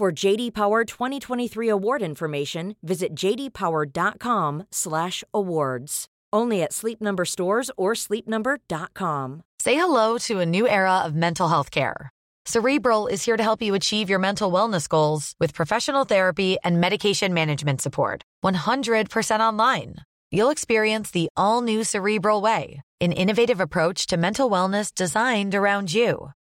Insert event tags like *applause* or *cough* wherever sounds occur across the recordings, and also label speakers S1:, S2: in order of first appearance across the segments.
S1: For JD Power 2023 award information, visit jdpower.com/awards. Only at Sleep Number stores or sleepnumber.com.
S2: Say hello to a new era of mental health care. Cerebral is here to help you achieve your mental wellness goals with professional therapy and medication management support. 100% online. You'll experience the all new Cerebral Way, an innovative approach to mental wellness designed around you.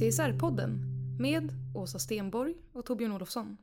S3: CSR-podden med Åsa Stenborg och Torbjörn Olofsson.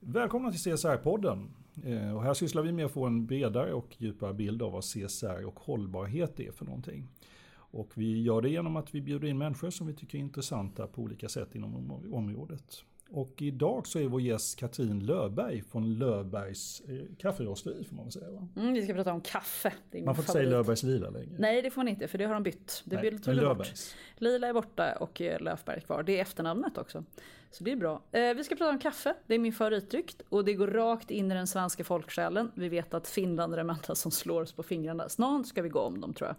S4: Välkomna till CSR-podden. Eh, och här sysslar vi med att få en bredare och djupare bild av vad CSR och hållbarhet är för någonting. Och vi gör det genom att vi bjuder in människor som vi tycker är intressanta på olika sätt inom området. Och idag så är vår gäst Katrin Löfberg från Löfbergs eh, kafferosteri får man väl säga va?
S5: Mm, vi ska prata om kaffe.
S4: Man får inte säga Löfbergs Lila längre.
S5: Nej, det får man inte för det har de bytt. Det
S4: Nej,
S5: lite bort. Lila är borta och Löfberg är kvar. Det är efternamnet också. Så det är bra. Eh, vi ska prata om kaffe. Det är min favoritdryck och det går rakt in i den svenska folksjälen. Vi vet att Finland är de enda som slår oss på fingrarna. Snart ska vi gå om dem tror jag.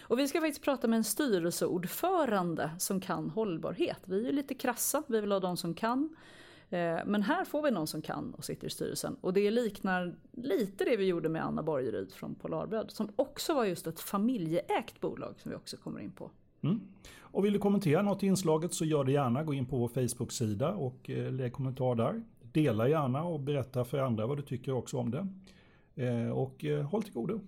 S5: Och vi ska faktiskt prata med en styrelseordförande som kan hållbarhet. Vi är ju lite krassa, vi vill ha de som kan. Eh, men här får vi någon som kan och sitter i styrelsen. Och det liknar lite det vi gjorde med Anna Borgeryd från Polarbröd. Som också var just ett familjeägt bolag som vi också kommer in på.
S4: Mm. Och vill du kommentera något i inslaget så gör det gärna. Gå in på vår Facebook-sida och eh, lägg kommentar där. Dela gärna och berätta för andra vad du tycker också om det. Eh, och eh, håll till godo.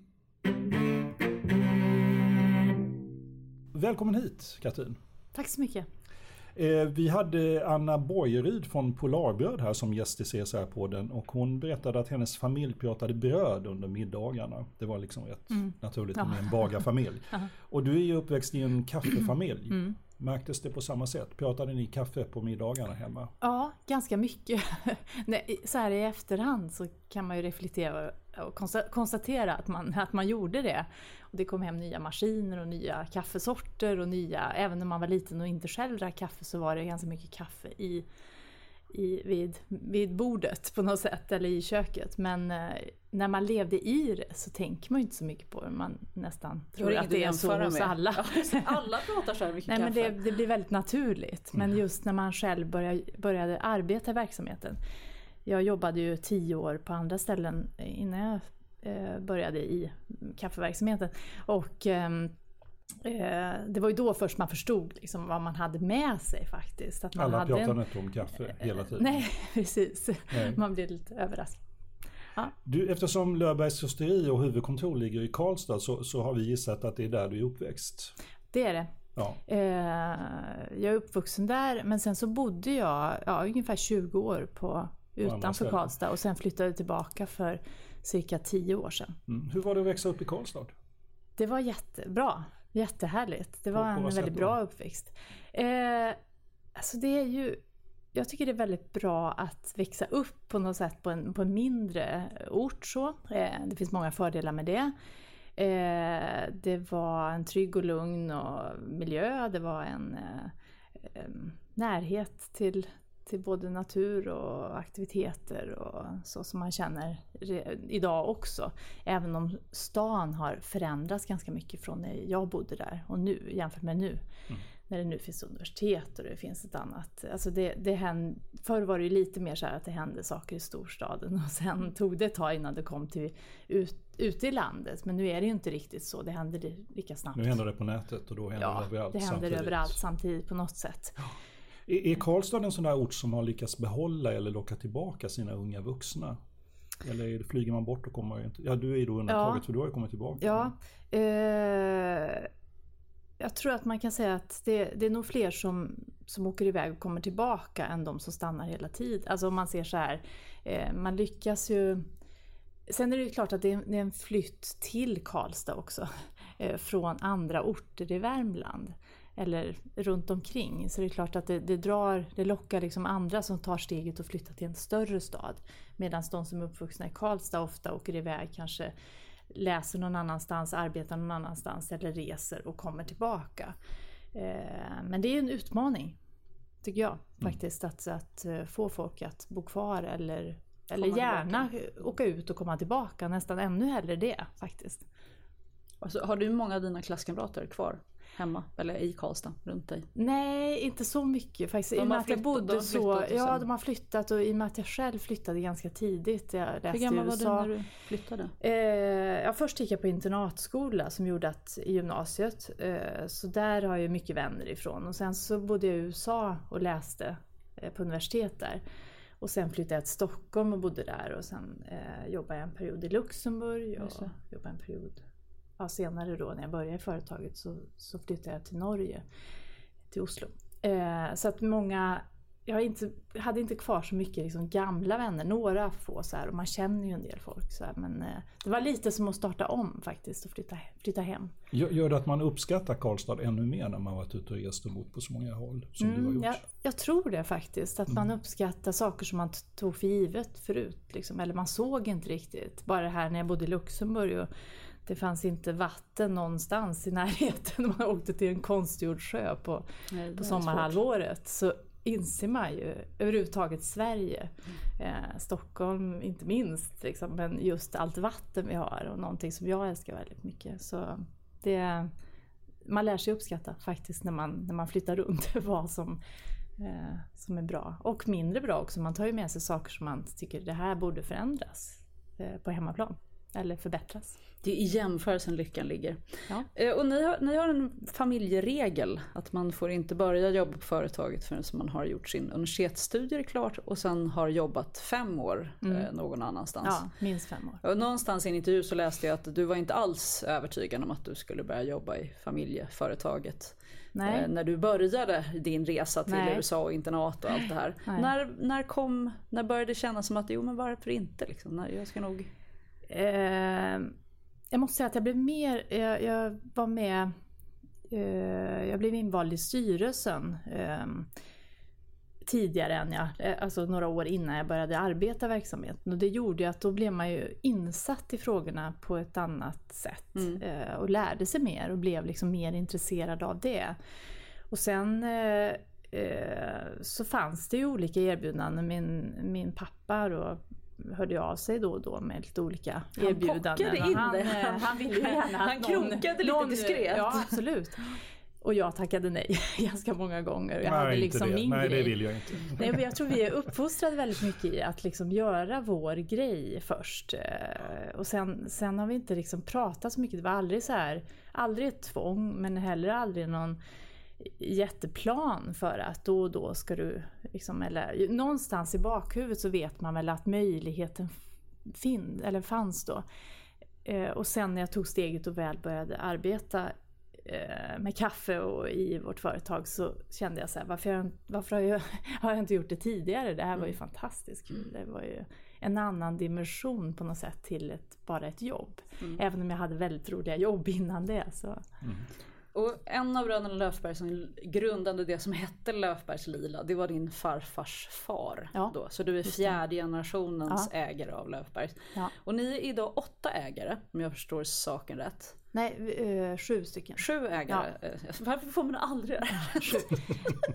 S4: Välkommen hit Katrin.
S3: Tack så mycket.
S4: Eh, Vi hade Anna Borgeryd från Polarbröd här som gäst i CSR-podden och hon berättade att hennes familj pratade bröd under middagarna. Det var liksom rätt naturligt med en bagarfamilj. *laughs* Och du är ju uppväxt i en kaffefamilj. Märktes det på samma sätt? Pratade ni kaffe på middagarna hemma?
S6: Ja, ganska mycket. *laughs* Nej, så här i efterhand så kan man ju reflektera och konsta- konstatera att man, att man gjorde det. Och det kom hem nya maskiner och nya kaffesorter och nya, även när man var liten och inte själv drack kaffe så var det ganska mycket kaffe i, i, vid, vid bordet på något sätt, eller i köket. Men eh, när man levde i det så tänker man ju inte så mycket på det. Man nästan tror att det är så hos
S5: med.
S6: alla.
S5: Alla pratar så här mycket
S6: Nej, men
S5: kaffe.
S6: det, det blir väldigt naturligt. Men just när man själv började, började arbeta i verksamheten. Jag jobbade ju tio år på andra ställen innan jag eh, började i kaffeverksamheten. Och ehm, eh, det var ju då först man förstod liksom vad man hade med sig faktiskt. Att man
S4: Alla
S6: hade
S4: pratade
S6: en-
S4: inte om kaffe hela tiden.
S6: Nej, *laughs* precis.
S4: Nej.
S6: Man blev lite överraskad.
S4: Du, eftersom Löfbergs rosteri och huvudkontor ligger i Karlstad så, så har vi gissat att det är där du är uppväxt.
S6: Det är det.
S4: Ja.
S6: Eh, jag är uppvuxen där men sen så bodde jag ja, ungefär 20 år på, utanför. Karlstad och sen flyttade tillbaka för cirka 10 år sedan.
S4: Mm. Hur var det att växa upp i Karlstad?
S6: Det var jättebra, jättehärligt. Det var
S4: På- på
S6: en väldigt
S4: då?
S6: bra uppväxt. Eh, alltså det är ju, jag tycker det är väldigt bra att växa upp på något sätt på en, på en mindre ort. Så. Eh, det finns många fördelar med det. Eh, det var en trygg och lugn och miljö. Det var en eh, eh, närhet till till både natur och aktiviteter och så som man känner idag också. Även om stan har förändrats ganska mycket från när jag bodde där och nu jämfört med nu. Mm. När det nu finns universitet och det finns ett annat. Alltså det, det händ, förr var det ju lite mer så att det hände saker i storstaden och sen tog det ett tag innan det kom till ut, ute i landet. Men nu är det ju inte riktigt så, det händer lika snabbt.
S4: Nu händer det på nätet och då händer
S6: ja,
S4: det överallt
S6: det händer
S4: samtidigt.
S6: överallt samtidigt på något sätt. Ja.
S4: Är Karlstad en sån där ort som har lyckats behålla eller locka tillbaka sina unga vuxna? Eller flyger man bort och kommer inte? Ja, du är ju då undantaget ja. för du har ju kommit tillbaka.
S6: Ja. Eh, jag tror att man kan säga att det, det, är nog fler som, som åker iväg och kommer tillbaka än de som stannar hela tiden. Alltså om man ser så här, eh, man lyckas ju... Sen är det ju klart att det är, en flytt till Karlstad också. *laughs* Eh, från andra orter i Värmland eller runt omkring. Så det är klart att det, det, drar, det lockar liksom andra som tar steget och flyttar till en större stad. Medan de som är uppvuxna i Karlstad ofta åker iväg, kanske läser någon annanstans, arbetar någon annanstans eller reser och kommer tillbaka. Eh, men det är en utmaning, tycker jag mm. faktiskt, mm. att, att eh, få folk att bo kvar eller, eller gärna tillbaka. åka ut och komma tillbaka. Nästan ännu hellre det faktiskt.
S5: Alltså, har du många av dina klasskamrater kvar? Hemma eller i Karlstad runt dig?
S6: Nej, inte så mycket faktiskt. De I och med att jag bodde så. Ja, de har flyttat och i och med att jag själv flyttade ganska tidigt. Jag läste
S5: Hur gammal var du när du flyttade?
S6: Eh, ja, först gick jag på internatskola som gjorde att i gymnasiet. Eh, så där har jag mycket vänner ifrån. Och sen så bodde jag i USA och läste eh, på universitet där. Och sen flyttade jag till Stockholm och bodde där och sen eh, jobbade jag en period i Luxemburg och jobbade en period ja, senare då när jag började i företaget så, så flyttade jag till Norge, till Oslo. Eh, så att många, jag inte, hade inte kvar så mycket liksom gamla vänner, några få så här, och man känner ju en del folk. Så här, men eh, det var lite som att starta om faktiskt och flytta, flytta hem.
S4: Gör det att man uppskattar Karlstad ännu mer när man varit ute och rest och bott på så många håll som mm, du har gjort?
S6: Jag, jag, tror det faktiskt, att mm. man uppskattar saker som man tog för givet förut. Liksom, eller man såg inte riktigt. Bara det här när jag bodde i Luxemburg och det fanns inte vatten någonstans i närheten. Man *laughs* åkte till en konstgjord sjö på, Nej, på sommarhalvåret. Så inser man ju överhuvudtaget Sverige, eh, Stockholm inte minst, liksom, men just allt vatten vi har och någonting som jag älskar väldigt mycket. Så det, man lär sig uppskatta faktiskt när man, när man flyttar runt *laughs* vad som, eh, som är bra. Och mindre bra också, man tar ju med sig saker som man tycker det här borde förändras eh, på hemmaplan eller förbättras.
S5: Det är i jämförelsen lyckan ligger. Ja. Eh, och ni har, ni har en familjeregel att man får inte börja jobba på företaget förrän man har gjort sin universitetsstudier klart och sen har jobbat fem år mm. eh, någon annanstans.
S6: Ja, minst fem år.
S5: Och någonstans i en intervju så läste jag att du var inte alls övertygad om att du skulle börja jobba i familjeföretaget. Eh, när du började din resa till Nej. USA och internat och allt det här. När, när, kom, när började det kännas som att jo men varför inte? Liksom? Jag ska nog...
S6: Eh jag måste säga att jag blev mer, jag, jag var med, eh, jag blev invald i styrelsen eh, tidigare än jag, eh, alltså några år innan jag började arbeta i verksamheten. Och det gjorde att då blev man ju insatt i frågorna på ett annat sätt. Mm. Eh, och lärde sig mer och blev liksom mer intresserad av det. Och sen eh, så fanns det ju olika erbjudanden. Min, min pappa då hörde av sig då och då med lite olika han erbjudanden.
S5: Han in
S6: han,
S5: det.
S6: Han, *laughs* han ville gärna
S5: Han krokade lite någon, diskret.
S6: Ja, absolut. Och jag tackade nej *laughs* ganska många gånger. Jag
S4: nej, hade liksom inte det. nej, grej. det vill jag inte.
S6: Nej, men jag tror vi är uppfostrade väldigt mycket i att liksom göra vår grej först. Eh, och sen, sen har vi inte liksom pratat så mycket. Det var aldrig så här, aldrig ett tvång men heller aldrig någon jätteplan för att då och då ska du, liksom, eller någonstans i bakhuvudet så vet man väl att möjligheten fin, eller fanns då. Eh, och sen när jag tog steget och väl började arbeta eh, med kaffe och i vårt företag så kände jag så här, varför, jag, varför har, jag, *laughs* har jag inte gjort det tidigare? Det här var ju mm. fantastiskt kul. Det var ju en annan dimension på något sätt till ett, bara ett jobb. Mm. Även om jag hade väldigt roliga jobb innan det. Så. Mm.
S5: Och en av bröderna Löfberg som grundade det som hette Löfbergs Lila, det var din farfars far. Ja, då. Så du är fjärde generationens ja. ägare av Löfbergs. Ja. Och ni är idag åtta ägare, om jag förstår saken rätt.
S6: Nej, eh, sju stycken.
S5: Sju ägare. Eh, Varför får man aldrig det? *laughs*
S6: Sju.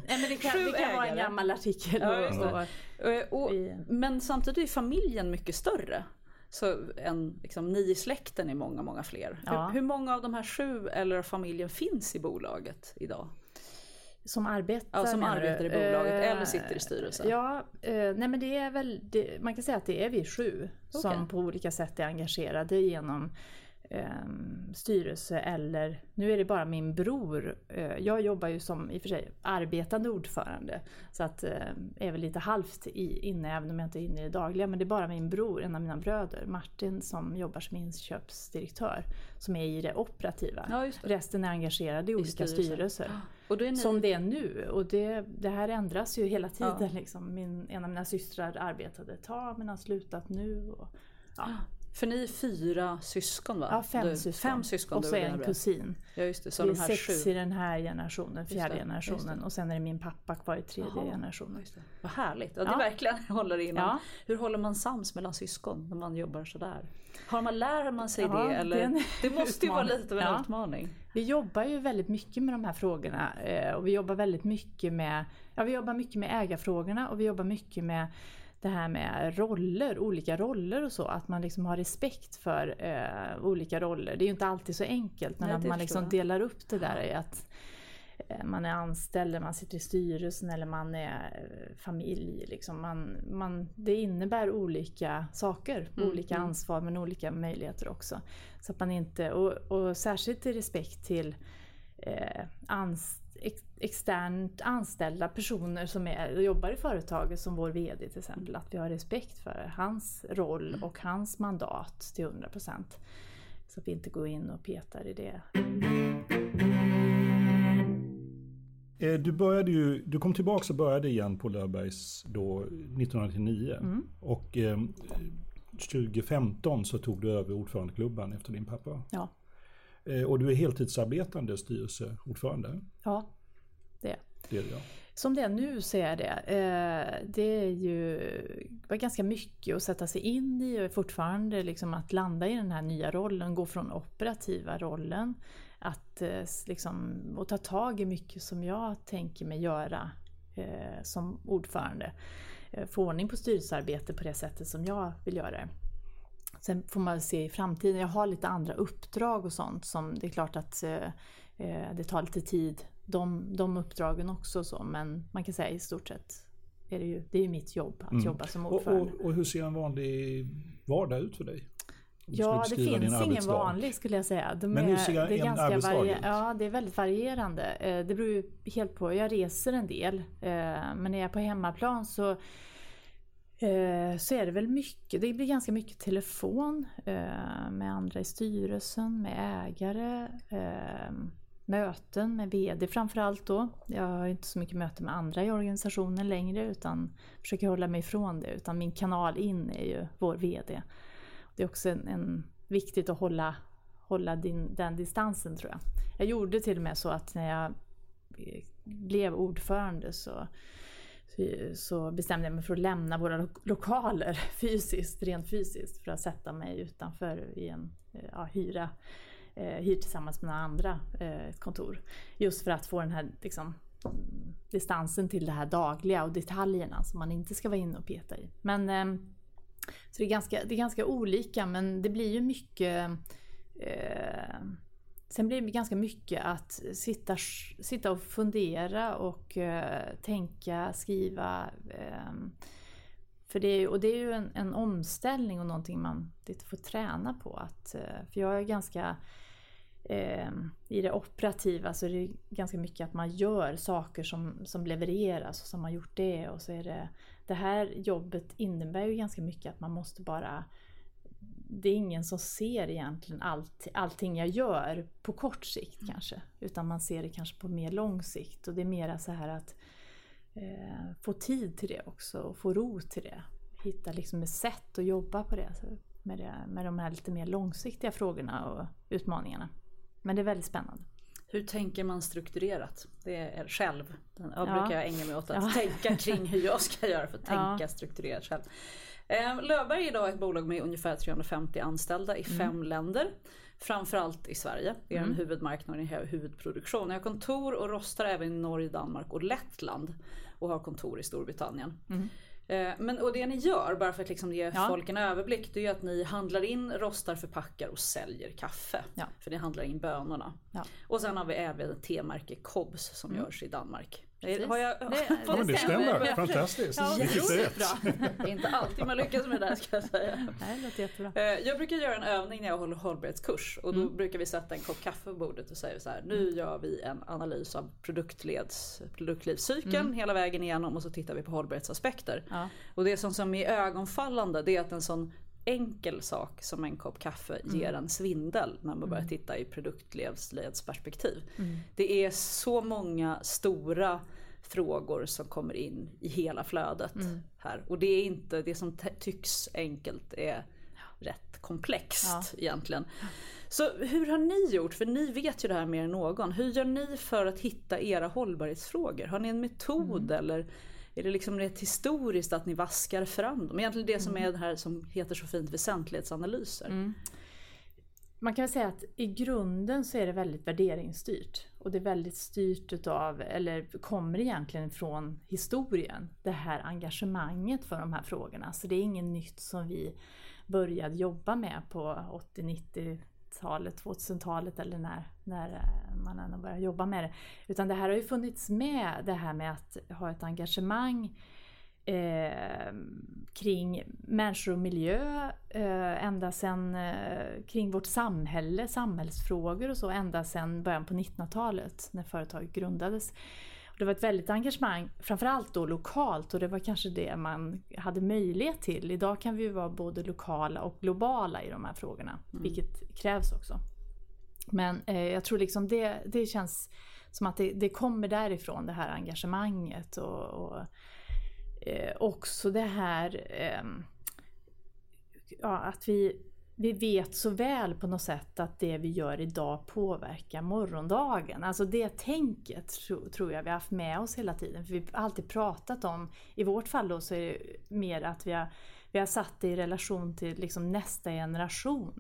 S6: Nej, men det kan,
S5: Sju
S6: det kan vara en gammal artikel.
S5: Ja,
S6: och, och,
S5: Eh, och,
S6: Vi-
S5: men samtidigt är familjen mycket större. Så en, liksom, ni i släkten är många, många fler.
S6: Ja.
S5: Hur, hur många av de här sju eller familjen finns i bolaget idag?
S6: som arbetar
S5: Ja, som arbetar i bolaget
S6: Eh,
S5: eller sitter i styrelsen.
S6: Ja, eh, nej men det är väl, det, man kan säga att det är vi sju
S5: Okej.
S6: som på olika sätt är engagerade genom eh, styrelse eller, nu är det bara min bror, eh, jag jobbar ju som i och för sig arbetande ordförande så att eh, är väl lite halvt i, inne även om jag inte är inne i det dagliga men det är bara min bror, en av mina bröder, Martin som jobbar som inköpsdirektör som är i det operativa.
S5: Ja, det.
S6: Resten är engagerade i olika
S5: styrelsen.
S6: styrelser.
S5: Och då är ni,
S6: Som det är nu. Och det, det här ändras ju hela tiden.
S5: Ja.
S6: Liksom. Min, en av mina systrar arbetade ett tag men har slutat nu. Och, ja.
S5: För ni är fyra syskon va?
S6: ja, fem
S5: Du-
S6: syskon.
S5: Fem syskon
S6: och så är en kusin.
S5: Ja just det, så
S6: Vi
S5: de
S6: är sex
S5: sju.
S6: i den här generationen, fjärde
S5: det,
S6: generationen. Och sen är det min pappa kvar i tredje
S5: Jaha,
S6: generationen.
S5: Det. Vad härligt. Ja, det
S6: Ja.
S5: verkligen håller inom.
S6: Ja.
S5: Hur håller man sams mellan syskon när man jobbar sådär? Har man, lär man sig
S6: Ja,
S5: det?
S6: det
S5: Eller?
S6: en
S5: Det måste ju vara lite av en
S6: Ja.
S5: utmaning.
S6: Vi jobbar ju väldigt mycket med de här frågorna eh, och vi jobbar väldigt mycket med, ja, vi jobbar mycket med ägarfrågorna och vi jobbar mycket med det här med roller, olika roller och så. Att man liksom har respekt för eh, olika roller. Det är ju inte alltid så enkelt men
S5: Nej,
S6: att man liksom delar upp det där i att eh, man är anställd, man sitter i styrelsen eller man är eh, familj. Liksom. Man, man, det innebär olika saker,
S5: Mm,
S6: olika ansvar men olika möjligheter också. Så att man inte, och, och särskilt i respekt till eh, ans, ex, externt anställda personer som är, jobbar i företaget som vår VD till exempel. Att vi har respekt för hans roll och hans mandat till 100%. Så att vi inte går in och petar i det.
S4: Eh, Du, började ju, du kom tillbaka och började igen på Löfbergs då 1999.
S6: Mm.
S4: Och eh, 2015 så tog du över ordförandeklubban efter din pappa.
S6: Ja,
S4: Eh, och du är heltidsarbetande styrelseordförande.
S6: ja det är
S4: Det är det, ja.
S6: Som det är nu så är det. Eh, det är ju var ganska mycket att sätta sig in i och fortfarande liksom att landa i den här nya rollen, gå från operativa rollen att eh, liksom, och ta tag i mycket som jag tänker mig göra eh, som ordförande. Få ordning på styrelsearbete på det sättet som jag vill göra det. Sen får man se i framtiden. Jag har lite andra uppdrag och sånt som det är klart att det tar lite tid. De, de uppdragen också så men man kan säga i stort sett är det ju, det är ju mitt jobb att jobba som
S4: Och,
S6: ordförande.
S4: och, och hur ser en vanlig vardag ut för dig?
S6: Ja, det finns ingen
S4: arbetsdag.
S6: vanlig skulle jag säga. De
S4: Men hur
S6: är,
S4: ser
S6: det är
S4: en
S6: ganska varie-
S4: ut?
S6: Ja, det är väldigt varierande. Eh, Det beror ju helt på. Jag reser en del, eh, men när jag är på hemmaplan så eh, så är det väl mycket, det blir ganska mycket telefon med andra i styrelsen, med ägare, möten med VD framförallt då. Jag har inte så mycket möten med andra i organisationen längre utan försöker hålla mig ifrån det. Utan min kanal in är ju vår VD. Det är också en, en, viktigt att hålla, hålla din, den distansen tror jag. Jag gjorde till och med så att när jag blev ordförande så, så- bestämde jag mig för att lämna våra lokaler *laughs* fysiskt, rent fysiskt, för att sätta mig utanför i en ja, hyra, eh, hyr tillsammans med några andra eh, ett kontor. Just för att få den här liksom, distansen till det här dagliga och detaljerna som man inte ska vara inne och peta i. Men eh, så det är, ganska, det är ganska olika men det blir ju mycket eh, Sen blir det ganska mycket att sitta, sitta och fundera och eh, tänka, skriva. Eh, för det är, och det är ju en, en omställning och någonting man lite får träna på. Att, eh, för jag är ganska eh, i det operativa så är det ganska mycket att man gör saker som, som levereras och som har gjort det. Och så är det, det här jobbet innebär ju ganska mycket att man måste bara det är ingen som ser egentligen allt, allting jag gör på kort sikt kanske. Utan man ser det kanske på mer lång sikt. Och det är mera så här att eh, få tid till det också och få ro till det. Hitta liksom ett sätt att jobba på det. Med, det, med de här lite mer långsiktiga frågorna och utmaningarna. Men det är väldigt spännande.
S5: Hur tänker man strukturerat? Det är själv. Den- Jag
S6: Ja.
S5: brukar jag ägna mig åt att
S6: Ja. *laughs*
S5: tänka kring hur jag ska göra för att
S6: Ja.
S5: tänka strukturerat själv. Eh, Löfberg är idag ett bolag med ungefär 350 anställda i fem länder. Framförallt i Sverige, det är
S6: Mm.
S5: en huvudmarknad och en huvudproduktion. Jag har kontor och rostar även i Norge, Danmark och Lettland. Och har kontor i Storbritannien. Eh, Men, och det ni gör, bara för att liksom ge
S6: Mm. Ja.
S5: folk en överblick, det är att ni handlar in, rostar, förpackar och säljer kaffe.
S6: Ja.
S5: För ni handlar in bönorna.
S6: Ja. Mm.
S5: Och sen har vi även ett temärke Kobs som görs i Danmark.
S6: Precis.
S5: Har jag,
S6: Det-
S4: Ja, *laughs* men det stämmer.
S6: stämmer.
S4: Fantastiskt.
S6: Ja,
S4: Vilket rätt.
S6: bra.
S5: Det är inte alltid man lyckas med det här ska jag säga.
S6: Nej, det låter jättebra.
S5: Eh, Jag brukar göra en övning när jag håller hållbarhetskurs och
S6: Mm.
S5: då brukar vi sätta en kopp kaffe på bordet och säga så här. Nu gör vi en analys av produktleds, produktlivscykeln hela vägen igenom och så tittar vi på hållbarhetsaspekter.
S6: Mm. Ja.
S5: Och det som, som är ögonfallande det är att en sån enkel sak som en kopp kaffe
S6: Mm.
S5: ger en svindel när man börjar titta i produktlivsperspektiv.
S6: Mm.
S5: Det är så många stora frågor som kommer in i hela flödet
S6: Mm.
S5: här. Och det är inte, det som tycks enkelt är rätt komplext
S6: Ja.
S5: egentligen. Så hur har ni gjort? För ni vet ju det här mer än någon. Hur gör ni för att hitta era hållbarhetsfrågor? Har ni en metod eller är det liksom rätt historiskt att ni vaskar fram dem? Egentligen det som är det här som heter så fint väsentlighetsanalyser.
S6: Man kan säga att i grunden så är det väldigt värderingsstyrt. Och det är väldigt styrt utav, eller kommer egentligen från historien, det här engagemanget för de här frågorna. Så det är inget nytt som vi började jobba med på 90-talet, 2000-talet eller när, när eh, man ändå började jobba med det. Utan det här har ju funnits med, det här med att ha ett engagemang eh, kring människor och miljö eh, ända sedan eh, kring vårt samhälle, samhällsfrågor och så ända sedan början på 1900-talet när företaget grundades. Det var ett väldigt engagemang, framförallt då lokalt och det var kanske det man hade möjlighet till. Idag kan vi ju vara både lokala och globala i de här frågorna, vilket krävs också. Men eh, jag tror liksom det, det känns som att det, det kommer därifrån, det här engagemanget och, och eh, också det här ehm, ja, att vi, vi vet så väl på något sätt att det vi gör idag påverkar morgondagen. Alltså det tänket tro, tror jag vi har haft med oss hela tiden. För vi har alltid pratat om, i vårt fall då så är det mer att vi har, vi har satt det i relation till liksom nästa generation.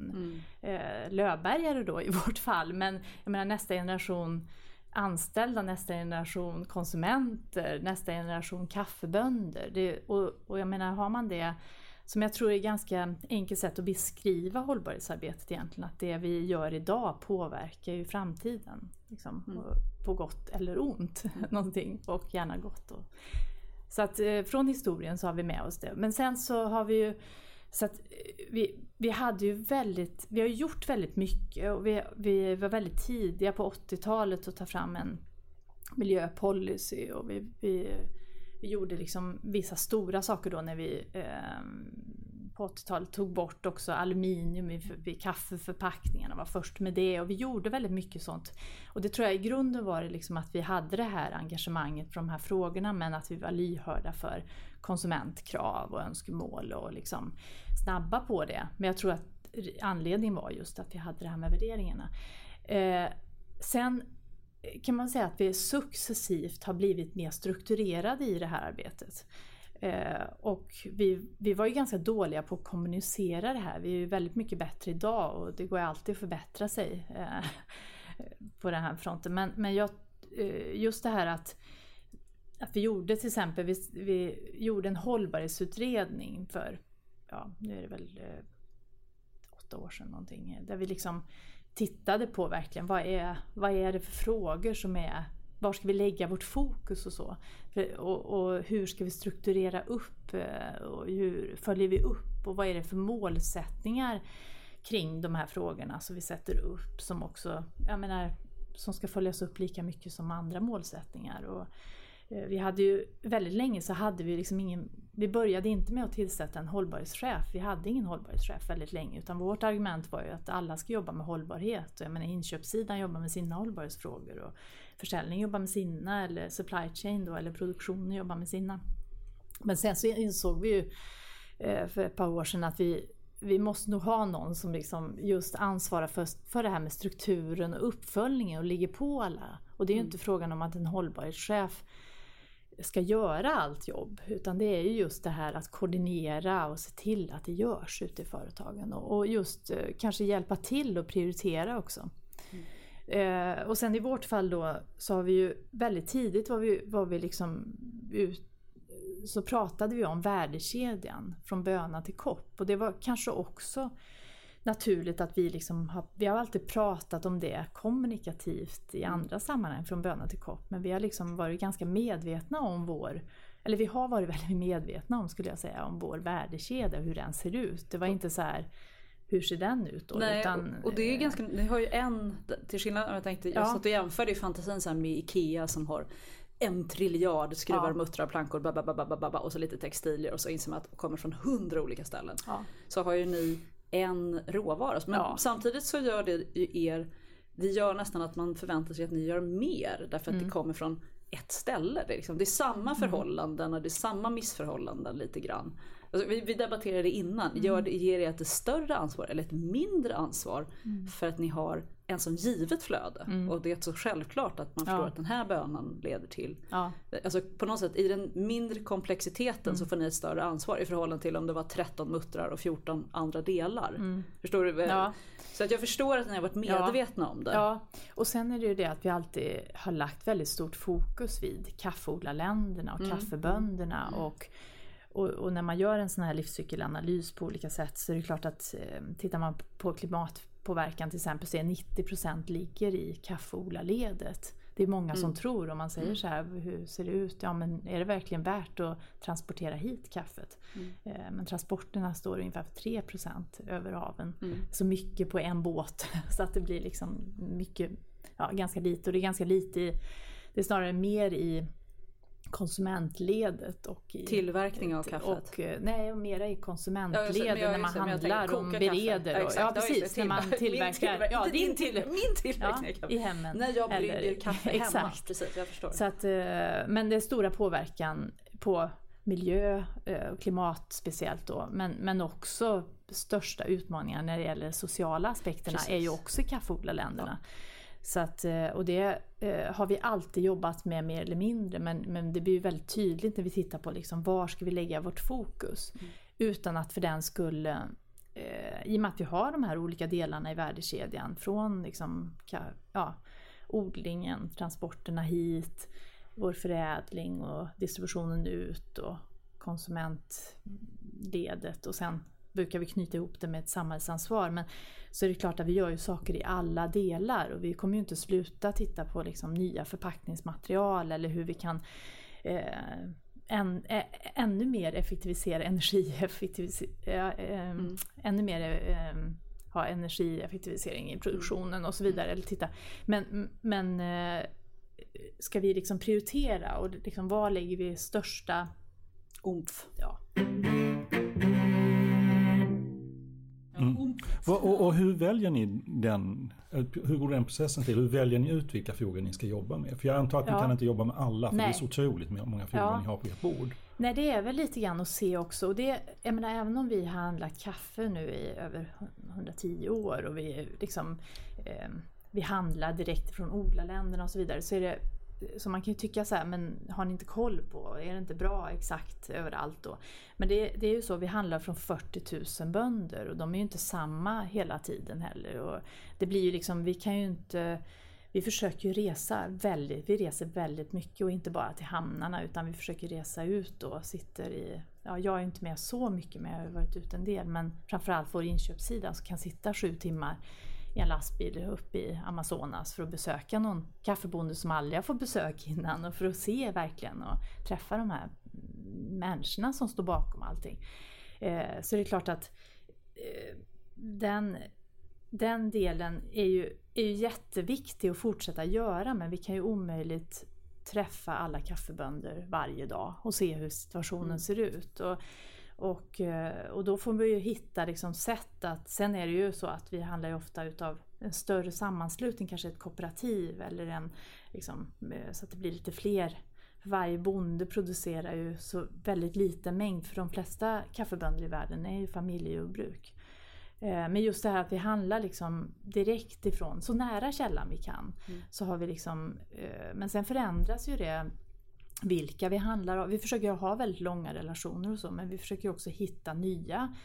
S6: Eh, Löfbergare då i *laughs* vårt fall, men jag menar nästa generation anställda, nästa generation konsumenter, nästa generation kaffebönder. Det, och, och jag menar, har man det som jag tror är ett ganska enkelt sätt att beskriva hållbarhetsarbetet egentligen, att det vi gör idag påverkar ju framtiden. Liksom, och på gott eller ont, *laughs* någonting, och gärna gott. Och, så att eh, från historien så har vi med oss det. Men sen så har vi ju så att eh, vi, vi hade ju väldigt, vi har gjort väldigt mycket och vi, vi var väldigt tidiga på 80-talet att ta fram en miljöpolicy och vi, vi, vi gjorde liksom vissa stora saker då när vi eh, på 80-talet tog bort också aluminium i, i kaffeförpackningarna, var först med det och vi gjorde väldigt mycket sånt. Och det tror jag i grunden var det liksom att vi hade det här engagemanget för de här frågorna men att vi var lyhörda för konsumentkrav och önskemål och liksom snabba på det. Men jag tror att anledningen var just att vi hade det här med värderingarna. Eh, sen kan man säga att vi successivt har blivit mer strukturerade i det här arbetet. Eh, och vi, vi var ju ganska dåliga på att kommunicera det här. Vi är ju väldigt mycket bättre idag och det går ju alltid att förbättra sig eh, på den här fronten. Men, men jag, eh, just det här att, att vi gjorde till exempel, vi, vi gjorde en hållbarhetsutredning för, ja nu är det väl eh, åtta år sedan någonting, där vi liksom tittade på verkligen vad är, vad är det för frågor som är var ska vi lägga vårt fokus och så? För, och, och, hur ska vi strukturera upp? Eh, och hur följer vi upp? Och vad är det för målsättningar kring de här frågorna som vi sätter upp som också, jag menar, som ska följas upp lika mycket som andra målsättningar. Och, vi hade ju, väldigt länge så hade vi liksom ingen, vi började inte med att tillsätta en hållbarhetschef. Vi hade ingen hållbarhetschef väldigt länge utan vårt argument var ju att alla ska jobba med hållbarhet. Jag menar inköpssidan jobbar med sina hållbarhetsfrågor och försäljning jobbar med sina eller supply chain då eller produktionen jobbar med sina. Men sen så insåg vi ju eh, för ett par år sedan att vi vi måste nog ha någon som liksom just ansvarar för, för det här med strukturen och uppföljningen och ligger på alla. Och det är ju inte frågan om att en hållbarhetschef ska göra allt jobb. Utan det är ju just det här att koordinera och se till att det görs ute i företagen. Och just eh, kanske hjälpa till och prioritera också. Mm. Eh, och sen i vårt fall då så har vi ju väldigt tidigt var vi, var vi liksom ut, så pratade vi om värdekedjan från böna till kopp. Och det var kanske också naturligt att vi liksom har, vi har alltid pratat om det kommunikativt i mm. andra sammanhang från böna till kopp. Men vi har liksom varit ganska medvetna om vår, eller vi har varit *laughs* väldigt medvetna om skulle jag säga, om vår värdekedja, hur den ser ut. Det var inte så här hur ser den ut då?
S5: Nej, Utan, och det är eh, ganska, ni har ju en, till skillnad jag tänkte, jag ja. satt och jämförde i fantasin så med IKEA som har en triljard skruvar, ja. muttrar, plankor bababababa, och så lite textilier och så inser man att det kommer från hundra olika ställen. Ja. Så har ju ni en råvara. Men ja. samtidigt så gör det er, det gör nästan att man förväntar sig att ni gör mer därför att mm. det kommer från ett ställe. Det är, liksom, det är samma mm. förhållanden och det är samma missförhållanden lite grann. Alltså, vi, vi debatterade innan, mm. gör det, ger det ett större ansvar eller ett mindre ansvar mm. för att ni har en sån givet flöde. Mm. Och det är så självklart att man förstår ja. att den här bönan leder till. Ja. Alltså på något sätt i den mindre komplexiteten mm. så får ni ett större ansvar i förhållande till om det var 13 muttrar och 14 andra delar. Mm. Förstår du? Ja. Så att jag förstår att ni har varit medvetna om det.
S6: Ja, och sen är det ju det att vi alltid har lagt väldigt stort fokus vid kaffeodlarländerna och mm. kaffebönderna. Mm. Och och, och, när man gör en sån här livscykelanalys på olika sätt så är det klart att eh, tittar man på klimatpåverkan till exempel så är 90% ligger i kaffeodlarledet. Det är många mm. som tror, om man säger mm. så här, hur ser det ut? Ja men är det verkligen värt att transportera hit kaffet? Mm. Eh, men transporterna står ungefär för 3% över haven. Mm. Så mycket på en båt. *laughs* Så att det blir liksom mycket, ja ganska lite. Och det är ganska lite i, det är snarare mer i konsumentledet och i,
S5: tillverkning av kaffet?
S6: Och, eh, nej, mera i konsumentledet ja, när man handlar och bereder. Och, ja, precis. när man tillverkar.
S5: ja, din, till, min tillverkning
S6: ja, I hemmen.
S5: När jag brygger kaffe hemma. Exakt. Precis, jag förstår.
S6: Så att, eh, men det är stora påverkan på miljö eh, och klimat speciellt då. Men, men också största utmaningen när det gäller sociala aspekterna precis. är ju också i kaffeodlarländerna. Ja. Så att, eh, och det eh, har vi alltid jobbat med mer eller mindre men, men det blir väldigt tydligt när vi tittar på liksom, var ska vi lägga vårt fokus. Mm. Utan att för den skull, eh, i och med att vi har de här olika delarna i värdekedjan från liksom, ja, odlingen, transporterna hit, vår förädling och distributionen ut och konsumentledet och sen brukar vi knyta ihop det med ett samhällsansvar. Men så är det klart att vi gör ju saker i alla delar och vi kommer ju inte sluta titta på liksom nya förpackningsmaterial eller hur vi kan eh, än, ä, ännu mer effektivisera energieffektivisera, eh, mm. ännu mer eh, ha energieffektivisering i produktionen och så vidare. Eller titta. Men, men eh, ska vi liksom prioritera och liksom, var lägger vi största
S5: omf?
S6: Ja.
S4: Mm. Och, och, hur väljer ni den? Hur går den processen till? Hur väljer ni ut vilka frågor ni ska jobba med? För jag antar att ja. ni kan inte jobba med alla för Nej. det är så otroligt många frågor ja. ni har på ert bord.
S6: Nej det är väl lite grann att se också. Och det, jag menar, även om vi har handlat kaffe nu i över 110 år och vi liksom eh, vi handlar direkt från odlarländerna och så vidare så är det så man kan ju tycka så här, men har ni inte koll på, är det inte bra exakt överallt då? Men det, det är ju så, vi handlar från 40 000 bönder och de är ju inte samma hela tiden heller. Och det blir ju liksom, vi kan ju inte vi försöker ju resa väldigt, vi reser väldigt mycket och inte bara till hamnarna utan vi försöker resa ut och sitter i, ja jag är inte med så mycket men jag har varit ute en del men framförallt vår inköpssida som kan sitta sju timmar i en lastbil uppe i Amazonas för att besöka någon kaffebonde som aldrig har fått besök innan och för att se verkligen och träffa de här människorna som står bakom allting. Eh, så det är klart att eh, den, den delen är ju, är ju jätteviktig att fortsätta göra men vi kan ju omöjligt träffa alla kaffebönder varje dag och se hur situationen mm. ser ut. Och och, eh, och då får vi ju hitta liksom sätt att, sen är det ju så att vi handlar ju ofta utav en större sammanslutning, kanske ett kooperativ eller en, liksom, eh, så att det blir lite fler. Varje bonde producerar ju så väldigt liten mängd för de flesta kaffebönder i världen är ju familjejordbruk. Eh, men just det här att vi handlar liksom direkt ifrån, så nära källan vi kan. Mm. Så har vi liksom, men sen förändras ju det vilka vi handlar av. Vi försöker ha väldigt långa relationer och så men vi försöker också hitta nya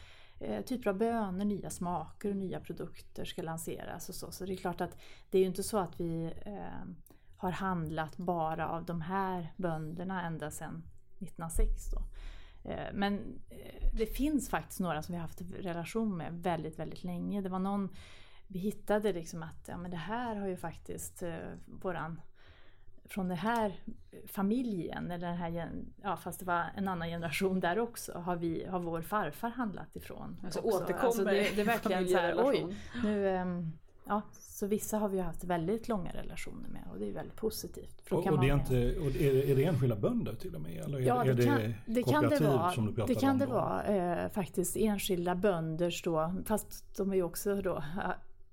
S6: eh, typer av bönor, nya smaker och nya produkter ska lanseras och så. Så det är klart att det är ju inte så att vi eh, har handlat bara av de här bönderna ända sedan 1906. Då. Eh, men det finns faktiskt några som vi har haft relation med väldigt, väldigt länge. Det var någon vi hittade liksom att ja, men det här har ju faktiskt eh, våran från den här familjen, eller den här, ja, fast det var en annan generation där också, har, vi, har vår farfar handlat ifrån.
S5: Alltså
S6: också.
S5: återkommer
S6: alltså det, det är verkligen så här, oj, nu,
S5: um,
S6: ja, så vissa har vi haft väldigt långa relationer med och det är väldigt positivt.
S4: Och, och, det är inte, och är, det, är det enskilda bönder till och med? Eller är,
S6: ja, det,
S4: är
S6: kan, det kooperativ det vara,
S4: som du
S6: Det kan
S4: om
S6: det vara eh, faktiskt, enskilda bönder då, fast de är ju också då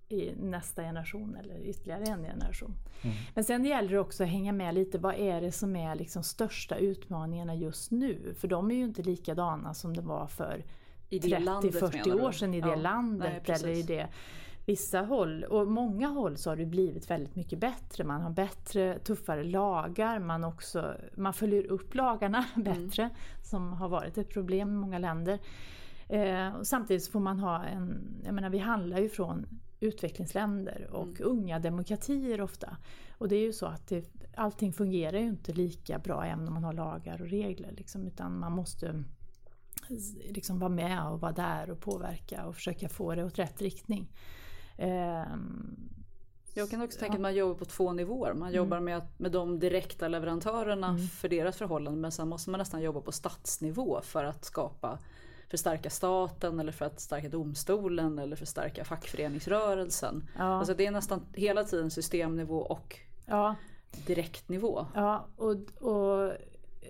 S6: i nästa generation eller ytterligare en generation. Mm. Men sen gäller det också att hänga med lite, vad är det som är liksom största utmaningarna just nu? För de är ju inte likadana som det var för 30-40 år sedan i det ja, landet. Nej, eller i det vissa håll, och många håll så har det blivit väldigt mycket bättre. Man har bättre, tuffare lagar, man, också, man följer upp lagarna *laughs* bättre, mm. som har varit ett problem i många länder. Eh, samtidigt får man ha en, jag menar vi handlar ju från utvecklingsländer och mm. unga demokratier ofta. Och det är ju så att det, allting fungerar ju inte lika bra även om man har lagar och regler. Liksom, utan man måste liksom vara med och vara där och påverka och försöka få det åt rätt riktning. Um,
S5: jag kan också tänka att man jobbar på två nivåer. Man mm. jobbar med, med de direkta leverantörerna mm. för deras förhållanden men sen måste man nästan jobba på statsnivå för att skapa förstärka staten eller för att stärka domstolen eller förstärka fackföreningsrörelsen. Ja. Alltså det är nästan hela tiden systemnivå och ja. direktnivå.
S6: Ja, och, och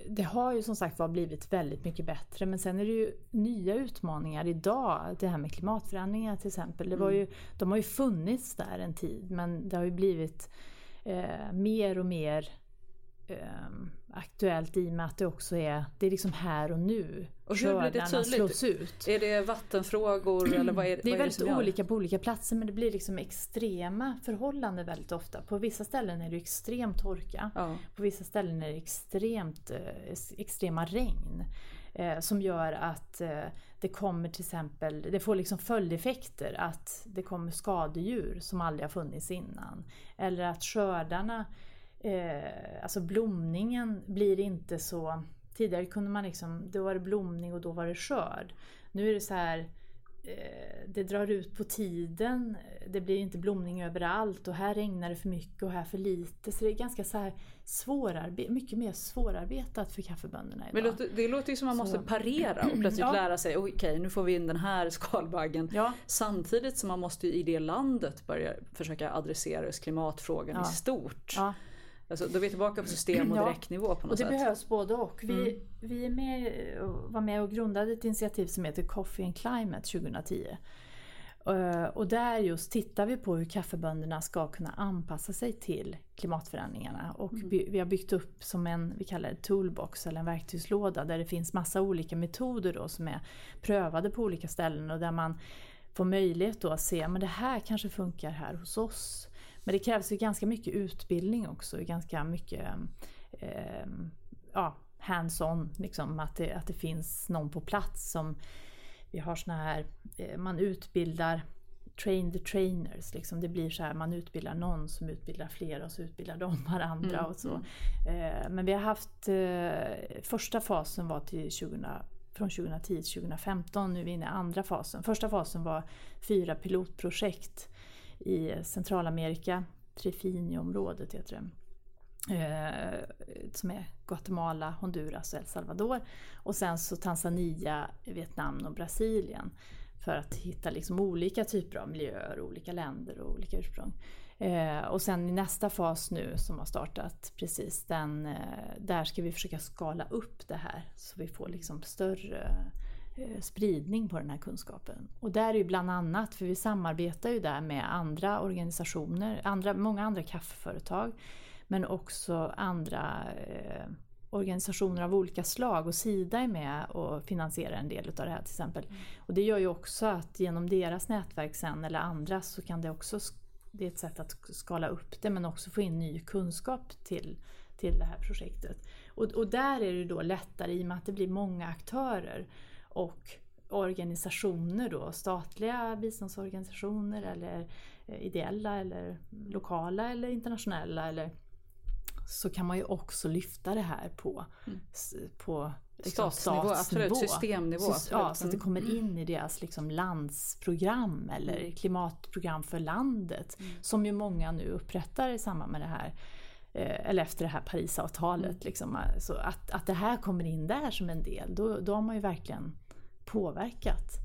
S6: det har ju som sagt var blivit väldigt mycket bättre men sen är det ju nya utmaningar idag. Det här med klimatförändringar till exempel. Det var ju, mm. De har ju funnits där en tid men det har ju blivit eh, mer och mer eh, aktuellt i och med att det också är, det är liksom här och nu.
S5: Och hur blir det tydligt? Slås ut. Är det vattenfrågor eller vad är,
S6: det är
S5: vad
S6: väldigt
S5: är det
S6: olika på olika platser men det blir liksom extrema förhållanden väldigt ofta. På vissa ställen är det extrem torka. Ja. På vissa ställen är det extremt, eh, extrema regn. Eh, som gör att eh, det kommer till exempel, det får liksom följdeffekter att det kommer skadedjur som aldrig har funnits innan. Eller att skördarna eh, alltså blomningen blir inte så... Tidigare kunde man liksom, då var det blomning och då var det skörd. Nu är det så här, eh, det drar ut på tiden, det blir inte blomning överallt och här regnar det för mycket och här för lite. Så det är ganska så här svårarbe- mycket mer svårarbetat för kaffebönderna idag.
S5: Men det låter, det låter ju som att man måste parera och plötsligt *clears throat* ja. lära sig, okej okay, nu får vi in den här skalbaggen. Ja. Samtidigt som man måste i det landet börja försöka adressera klimatfrågan ja. i stort. Alltså, då är vi tillbaka på system och direktnivå på något
S6: och det
S5: sätt.
S6: behövs både och. Vi, mm. vi är med, var med och grundade ett initiativ som heter Coffee and Climate 2010. Eh, och där just tittar vi på hur kaffebönderna ska kunna anpassa sig till klimatförändringarna. Och mm. vi har byggt upp som en, vi kallar det toolbox eller en verktygslåda där det finns massa olika metoder då som är prövade på olika ställen och där man får möjlighet då att se, men det här kanske funkar här hos oss. Men det krävs ju ganska mycket utbildning också, ganska mycket eh, ja, hands-on, liksom, att, det, att det finns någon på plats som vi har såna här, eh, man utbildar train the trainers. Liksom. Det blir så här, man utbildar någon som utbildar fler och så utbildar de *laughs* varandra. Mm, och så. Mm. Eh, men vi har haft, eh, första fasen var till 2000, från 2010 till 2015, nu är vi inne i andra fasen. Första fasen var fyra pilotprojekt i Centralamerika, Trifinio-området heter det. Eh, som är Guatemala, Honduras och El Salvador. Och sen så Tanzania, Vietnam och Brasilien. För att hitta liksom olika typer av miljöer, olika länder och olika ursprung. Eh, och sen i nästa fas nu som har startat precis, den, eh, där ska vi försöka skala upp det här så vi får liksom större Eh, spridning på den här kunskapen. Och där är ju bland annat, för vi samarbetar ju där med andra organisationer, andra, många andra kaffeföretag, men också andra eh, organisationer av olika slag och Sida är med och finansierar en del utav det här till exempel. Mm. Och det gör ju också att genom deras nätverk sen eller andra så kan det också, det är ett sätt att skala upp det men också få in ny kunskap till till det här projektet. Och, och där är det då lättare i och med att det blir många aktörer och organisationer då, statliga biståndsorganisationer eller eh, ideella eller lokala eller internationella eller så kan man ju också lyfta det här på,
S5: Mm.
S6: på liksom
S5: Statsnivå, absolut. Systemnivå,
S6: Så,
S5: absolut.
S6: Ja, så att det
S5: Mm.
S6: kommer in i deras liksom landsprogram eller klimatprogram för landet.
S5: Mm.
S6: Som ju många nu upprättar i samband med det här eh, eller efter det här Parisavtalet.
S5: Mm.
S6: Liksom, så att, att det här kommer in där som en del, då, då har man ju verkligen påverkat.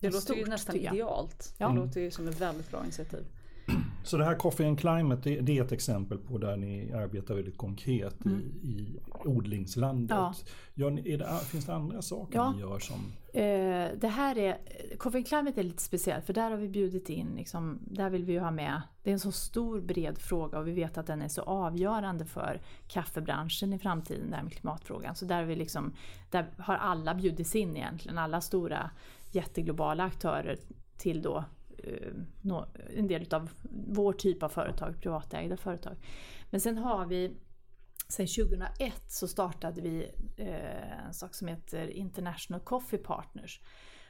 S5: Det låter ju
S6: Stort,
S5: nästan
S6: tycker jag.
S5: idealt.
S6: Ja.
S5: Det låter ju som ett väldigt bra initiativ. *clears throat*
S4: Så det här Coffee and Climate det, det är ett exempel på där ni arbetar väldigt konkret i, i odlingslandet.
S6: Ja.
S4: Gör ni, det, finns det andra saker
S6: Ja.
S4: ni gör som...
S6: Eh, det här är, Coffee and Climate är lite speciellt för där har vi bjudit in, liksom, där vill vi ju ha med, det är en så stor bred fråga och vi vet att den är så avgörande för kaffebranschen i framtiden, det här med klimatfrågan. Så där, vi liksom, där har alla bjudits in egentligen, alla stora jätteglobala aktörer till då Eh, en del av vår typ av företag, privatägda företag. Men sen har vi Sen 2001 så startade vi eh, en sak som heter International Coffee Partners.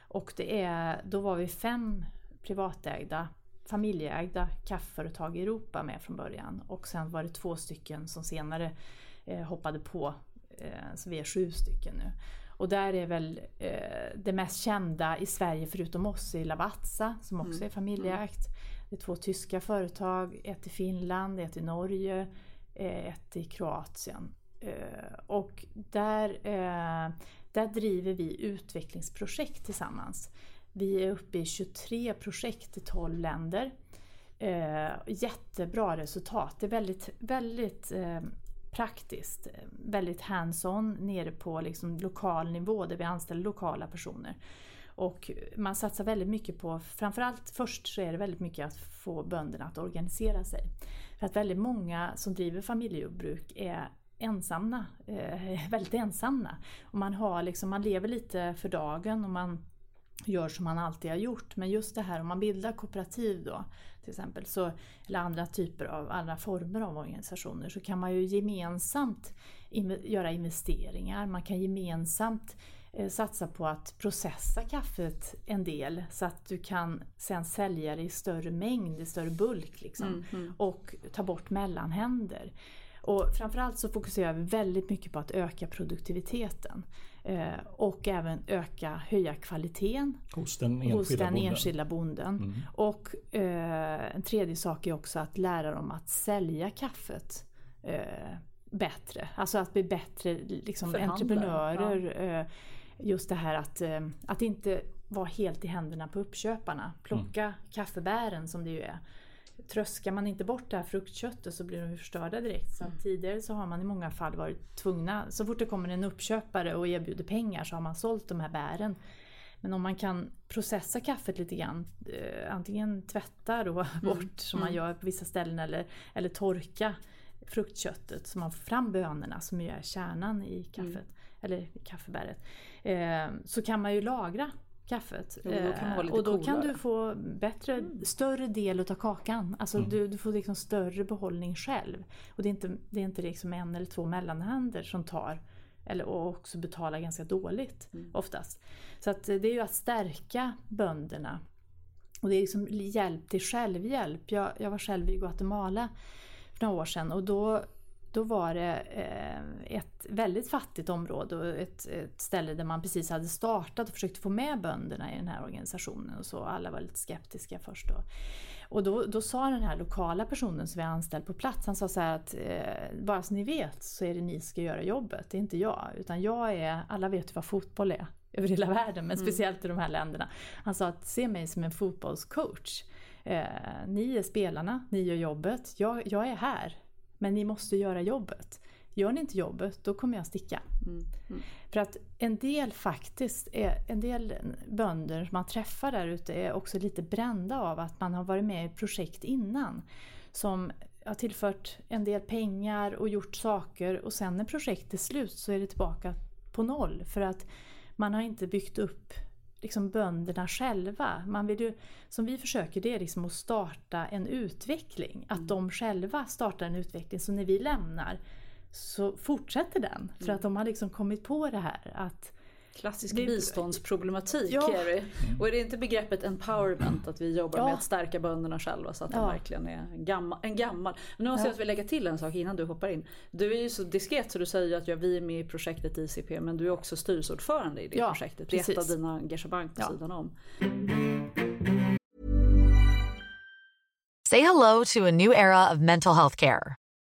S6: Och det är, då var vi fem privatägda, familjeägda kaffeföretag i Europa med från början. Och sen var det två stycken som senare eh, hoppade på, så vi är sju stycken nu. Och där är väl eh, det mest kända i Sverige förutom oss är Lavazza som också är familjeägt. Det är två tyska företag, ett i Finland, ett i Norge, eh, ett i Kroatien. Eh, Och där, eh, där driver vi utvecklingsprojekt tillsammans. Vi är uppe i 23 projekt i 12 länder. Eh, Jättebra resultat. Det är väldigt, väldigt praktiskt. Eh, väldigt hands-on nere på liksom lokal nivå där vi anställer lokala personer. Och man satsar väldigt mycket på, framförallt först så är det väldigt mycket att få bönderna att organisera sig. För att väldigt många som driver familjejordbruk är ensamma, eh, *laughs* väldigt ensamma. Och man, har liksom, man lever lite för dagen och man gör som man alltid har gjort. Men just det här om man bildar kooperativ då till exempel, så, eller andra typer av, andra former av organisationer så kan man ju gemensamt in, göra investeringar. Man kan gemensamt eh, satsa på att processa kaffet en del så att du kan sen sälja det i större mängd, i större bulk liksom. Och ta bort mellanhänder. Och framförallt så fokuserar vi väldigt mycket på att öka produktiviteten. Eh, och även öka, höja kvaliteten
S4: Hos den enskilda
S6: hos den
S4: bonden. Mm.
S6: enskilda bonden. Och eh, en tredje sak är också att lära dem att sälja kaffet eh, bättre. Alltså att bli bättre liksom, entreprenörer. Eh, just det här att, eh, att inte vara helt i händerna på uppköparna. Plocka kaffebären som det ju är. Tröskar man inte bort det här fruktköttet så blir de förstörda direkt. Så att tidigare så har man i många fall varit tvungna, så fort det kommer en uppköpare och erbjuder pengar så har man sålt de här bären. Men om man kan processa kaffet lite grann, eh, antingen tvätta då *laughs* bort som man gör på vissa ställen eller, eller torka fruktköttet så man får fram bönorna som ju är kärnan i kaffet, eller i kaffebäret. Eh, så kan man ju lagra kaffet.
S5: Jo, då kan
S6: Eh, och då kan
S5: coolare. Mm.
S6: du få bättre, större del utav kakan. Alltså du, du får liksom större behållning själv. Och det är inte, det är inte liksom en eller två mellanhänder som tar eller, och också betalar ganska dåligt
S5: Mm.
S6: oftast. Så att eh, det är ju att stärka bönderna. Och det är liksom hjälp till självhjälp. Jag, jag var själv i Guatemala för några år sedan och då, då var det eh, ett väldigt fattigt område och ett, ett ställe där man precis hade startat och försökte få med bönderna i den här organisationen och så. Alla var lite skeptiska först då. Och då, då sa den här lokala personen som vi har anställt på plats, han sa så här att eh, bara så ni vet så är det ni som ska göra jobbet, det är inte jag. Utan jag är, alla vet ju vad fotboll är *laughs* över hela världen, men speciellt i de här länderna. Han sa att se mig som en fotbollscoach. Eh, ni är spelarna, ni gör jobbet, jag, jag är här. Men ni måste göra jobbet. Gör ni inte jobbet, då kommer jag sticka. För att en del faktiskt, är, en del bönder som man träffar där ute är också lite brända av att man har varit med i projekt innan. Som har tillfört en del pengar och gjort saker och sen när projektet är slut så är det tillbaka på noll. För att man har inte byggt upp liksom bönderna själva. Man vill ju, som vi försöker det är liksom att starta en utveckling. Att de själva startar en utveckling. Så när vi lämnar så fortsätter den. För att de har liksom kommit på det här att
S5: Klassisk
S6: Det-
S5: biståndsproblematik
S6: Ja.
S5: är det. Och är det inte begreppet empowerment, att vi jobbar
S6: Ja.
S5: med att stärka bönderna själva så att de
S6: Ja.
S5: verkligen är en gammal. En gammal. Men nu måste
S6: Ja.
S5: jag lägga till en sak innan du hoppar in. Du är ju så diskret så du säger att ja, vi är med i projektet ICP men du är också styrelseordförande i det
S6: Ja,
S5: projektet. Det är ett av
S6: precis.
S5: dina engagemang på
S6: Ja.
S5: sidan om.
S2: Say hello to a new era of mental health care.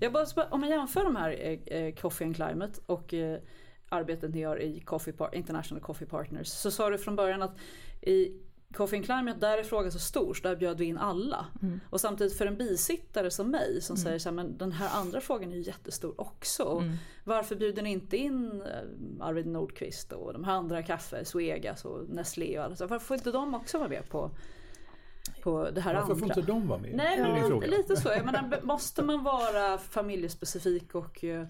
S5: Jag bara, om jag jämför de här eh, eh, Coffee and Climate och eh, arbetet ni gör i Coffee Par- International Coffee Partners. Så sa du från början att i Coffee and Climate där är frågan så stor så där bjöd vi in alla. Och samtidigt för en bisittare som mig som säger så här, men den här andra frågan är ju jättestor också. Och Varför bjuder ni inte in Arvid Nordqvist och de här andra kaffe, Suegas och Nestlé och alla. så Varför får inte de också vara med på, på det här
S4: Varför
S5: andra?
S4: får inte de vara med?
S5: Nej, men lite så. Jag menar, måste man vara familjespecifik och eh,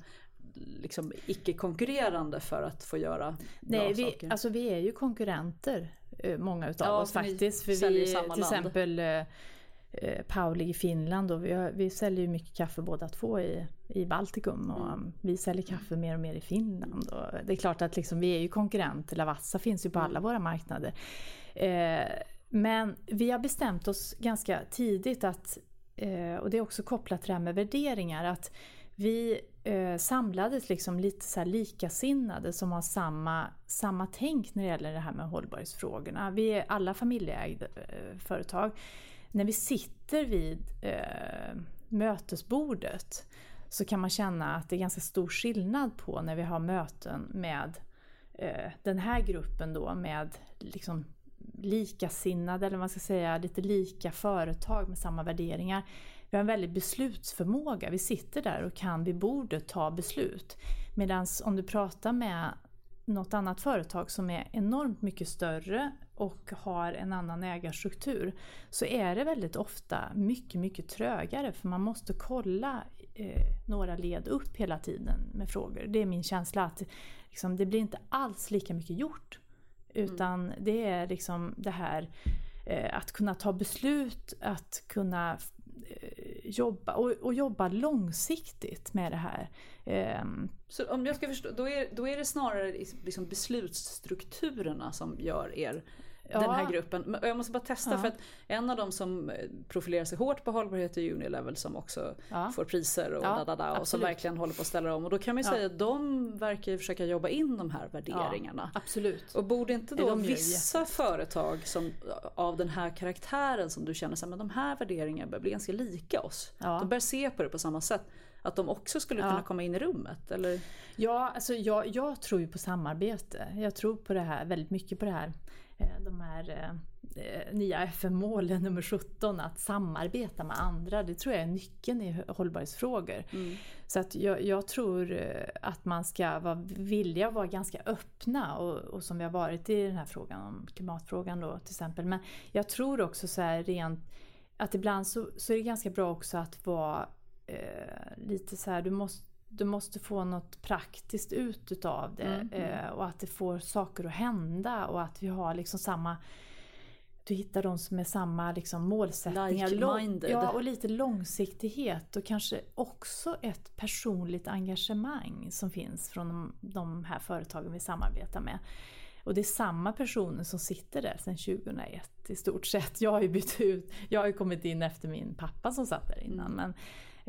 S5: liksom icke-konkurrerande för att få göra
S6: Nej,
S5: bra
S6: vi,
S5: saker?
S6: alltså vi är ju konkurrenter, eh, många utav
S5: Ja,
S6: oss faktiskt. För vi,
S5: samma
S6: till
S5: land.
S6: exempel eh, Pauli i Finland och vi, har, vi säljer ju mycket kaffe båda två i, i Baltikum och
S5: Mm.
S6: um, vi säljer kaffe mer och mer i Finland. Och det är klart att liksom, vi är ju konkurrenter, Lavazza finns ju på
S5: Mm.
S6: alla våra marknader. Eh, men vi har bestämt oss ganska tidigt att, eh, och det är också kopplat till det här med värderingar, att vi eh, samlades liksom lite så här likasinnade som har samma, samma tänk när det gäller det här med hållbarhetsfrågorna. Vi är alla familjeägda eh, företag. När vi sitter vid mötesbordet så kan man känna att det är ganska stor skillnad på när vi har möten med den här gruppen då med liksom likasinnade, eller vad man ska säga, lite lika företag med samma värderingar. Vi har en väldig beslutsförmåga. Vi sitter där och kan vid bordet ta beslut. Medan om du pratar med något annat företag som är enormt mycket större och har en annan ägarstruktur så är det väldigt ofta mycket, mycket trögare för man måste kolla eh, några led upp hela tiden med frågor. Det är min känsla att liksom, det blir inte alls lika mycket gjort. Utan det är liksom det här eh, att kunna ta beslut, att kunna eh, jobba och, och jobba långsiktigt med det här. Ehm,
S5: Så om jag ska förstå, då är, då är det snarare liksom beslutsstrukturerna som gör er
S6: Ja.
S5: den här gruppen. Men jag måste bara testa
S6: Ja.
S5: för att en av de som profilerar sig hårt på hållbarhet är Unilevel som också
S6: Ja.
S5: får priser och
S6: Ja,
S5: da, och som verkligen håller på att ställa om. Och då kan man ju säga att de verkar försöka jobba in de här värderingarna.
S6: absolut.
S5: Och borde inte då vissa företag som, av den här karaktären som du känner så här, men de här värderingarna börjar bli ganska lika oss. De börjar se på det på samma sätt. Att de också skulle kunna
S6: Ja.
S5: komma in i rummet? Eller?
S6: Ja, alltså jag, jag tror ju på samarbete. Jag tror på det här, väldigt mycket på det här de här eh, eh nya FN-målen nummer 17, att samarbeta med andra, det tror jag är nyckeln i hållbarhetsfrågor. Mm. Så att jag, jag, tror eh, att man ska vara villiga att vara ganska öppna och, och, som vi har varit i den här frågan om klimatfrågan då till exempel. Men jag tror också så här rent att ibland så, så är det ganska bra också att vara eh, lite så här, du måste du måste få något praktiskt ut utav det mm. eh, och att det får saker att hända och att vi har liksom samma du hittar de som är samma liksom målsättningar.
S5: Like-minded.
S6: Ja, och lite långsiktighet och kanske också ett personligt engagemang som finns från de, de här företagen vi samarbetar med. Och det är samma personer som sitter där sedan 2001 i stort sett. Jag har ju bytt ut, jag har ju kommit in efter min pappa som satt där innan. Mm. Men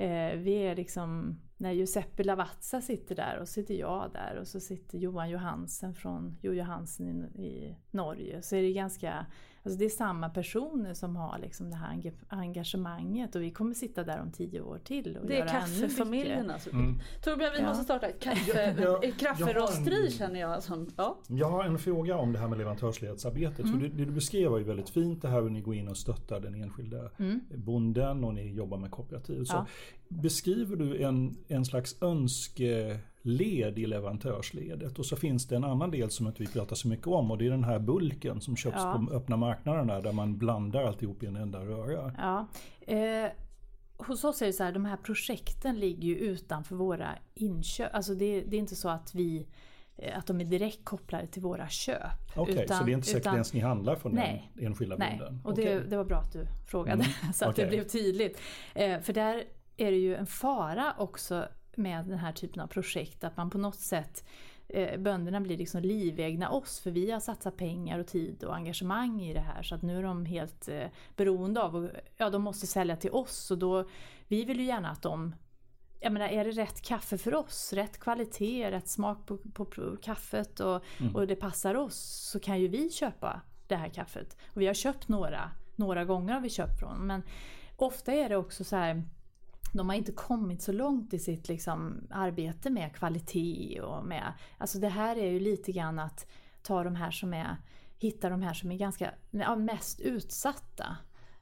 S6: eh, vi är liksom, när Giuseppe Lavazza sitter där och så sitter jag där och så sitter Johan Johansen från Jo Johansen i, i Norge. Så är det ganska Alltså det är samma personer som har liksom det här engagemanget och vi kommer sitta där om tio år till och
S5: Det
S6: är
S5: kaffefamiljen alltså. Mm. Torbjörn, vi ja. måste starta ett kaffe, kafferosteri känner jag. Som, ja.
S4: Jag har en fråga om det här med leverantörsledsarbetet. Mm. det, det, du beskrev var ju väldigt fint det här hur ni går in och stöttar den enskilda mm. bonden och ni jobbar med kooperativ. Så ja. Beskriver du en, en slags önske led i leverantörsledet. Och så finns det en annan del som inte vi pratar så mycket om och det är den här bulken som köps ja. på öppna marknaderna där man blandar alltihop i en enda röra.
S6: Ja. Eh, hos oss är det så här, de här projekten ligger ju utanför våra inköp. Alltså det, det är inte så att vi eh, att de är direkt kopplade till våra köp.
S4: Okej, okay, så det är inte säkert ens ni handlar från nej, den enskilda
S6: nej.
S4: bonden?
S6: och det, det, var bra att du frågade mm, *laughs* så att okay. det blev tydligt. Eh, för där är det ju en fara också med den här typen av projekt. Att man på något sätt eh, bönderna blir liksom livegna oss för vi har satsat pengar och tid och engagemang i det här så att nu är de helt eh, beroende av, och, ja de måste sälja till oss och då, vi vill ju gärna att de jag menar, är det rätt kaffe för oss, rätt kvalitet, rätt smak på, på, på kaffet och, mm. och det passar oss så kan ju vi köpa det här kaffet. Och vi har köpt några, några gånger har vi köpt från men ofta är det också så här de har inte kommit så långt i sitt liksom, arbete med kvalitet och med... Alltså det här är ju lite grann att ta de här som är... Hitta de här som är ganska ja, mest utsatta.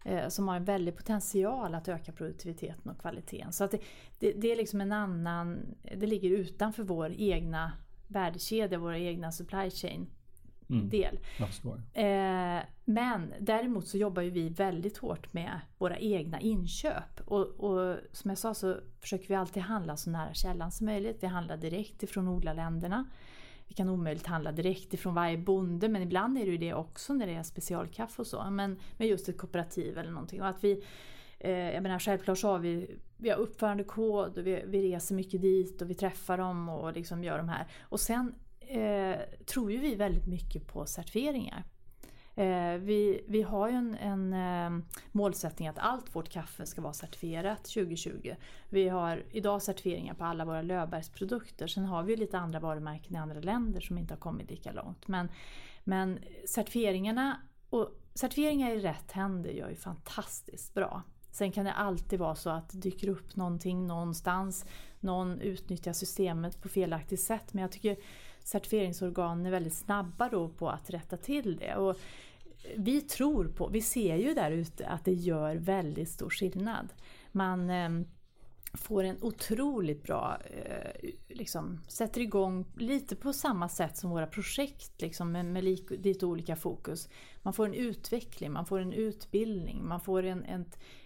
S6: Eh, som har en väldig potential att öka produktiviteten och kvaliteten. Så att det, det, det, är liksom en annan... Det ligger utanför vår egna värdekedja, våra egna supply chain mm. del. Eh, men däremot så jobbar ju vi väldigt hårt med våra egna inköp. Och, och, som jag sa så försöker vi alltid handla så nära källan som möjligt. Vi handlar direkt ifrån odlarländerna. Vi kan omöjligt handla direkt ifrån varje bonde men ibland är det ju det också när det är specialkaffe och så. Men med just ett kooperativ eller någonting. Och att vi, eh, jag menar självklart så har vi, vi har uppförandekod och vi, vi reser mycket dit och vi träffar dem och liksom gör de här. Och sen eh, tror ju vi väldigt mycket på certifieringar. Eh, vi, vi har ju en, en eh, målsättning att allt vårt kaffe ska vara certifierat 2020. Vi har idag certifieringar på alla våra Löfbergsprodukter. Sen har vi lite andra varumärken i andra länder som inte har kommit lika långt. Men, men certifieringarna och certifieringar i rätt händer gör ju fantastiskt bra. Sen kan det alltid vara så att det dyker upp någonting någonstans. Någon utnyttjar systemet på felaktigt sätt. Men jag tycker certifieringsorganen är väldigt snabba då på att rätta till det. Och vi tror på, vi ser ju där ute att det gör väldigt stor skillnad. Man ehm, får en otroligt bra, eh, liksom, sätter igång lite på samma sätt som våra projekt liksom, med, med lite olika fokus. Man får en utveckling, man får en utbildning, man får, en, en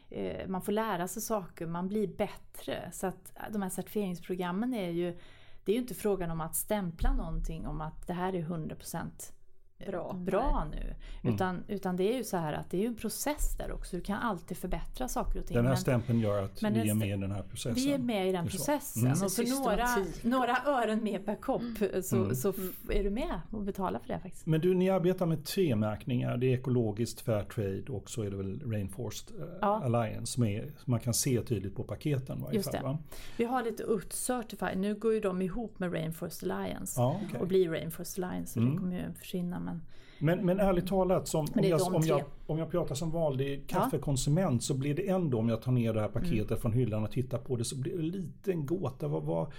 S6: eh, man får lära sig saker, man blir bättre. Så att de här certifieringsprogrammen är ju det är ju inte frågan om att stämpla någonting om att det här är 100% bra, bra nu. Mm. Utan, utan det är ju så här att det är ju en process där också. Du kan alltid förbättra saker och ting.
S4: Den här stämpeln gör att vi är med i den här processen.
S6: Vi är med i den processen. Mm. Och för några, några ören mer per kopp mm. så, mm. så är du med och betalar för det faktiskt.
S4: Men du, ni arbetar med tre märkningar. Det är ekologiskt, Fairtrade och så är det väl Rainforest eh, ja. Alliance med, man kan se tydligt på paketen. Varje Just fall, det.
S6: Vi har lite UT Certified. Nu går ju de ihop med Rainforest Alliance
S4: ja, okay.
S6: och blir Rainforest Alliance. Så det mm. kommer ju försvinna. Men
S4: Men, men ärligt talat, som, om, jag, om, jag, om jag pratar som vanlig kaffekonsument så blir det ändå om jag tar ner det här paketet
S6: Mm.
S4: från hyllan och tittar på det så blir det lite en gåta. Vad, vad,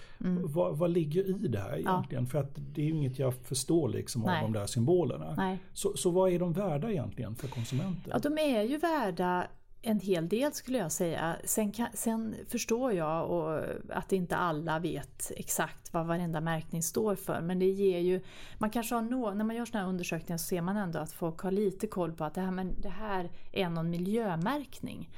S4: vad, vad ligger i det här egentligen? För att det är ju inget jag förstår liksom av de där symbolerna.
S6: Nej.
S4: Så, så vad är de värda egentligen för konsumenten?
S6: Ja, de är ju värda en hel del skulle jag säga. Sen, kan, sen förstår jag och att inte alla vet exakt vad varenda märkning står för. Men det ger ju, man kanske har nå, när man gör sådana här undersökningar så ser man ändå att folk har lite koll på att det här, men det här är någon miljömärkning.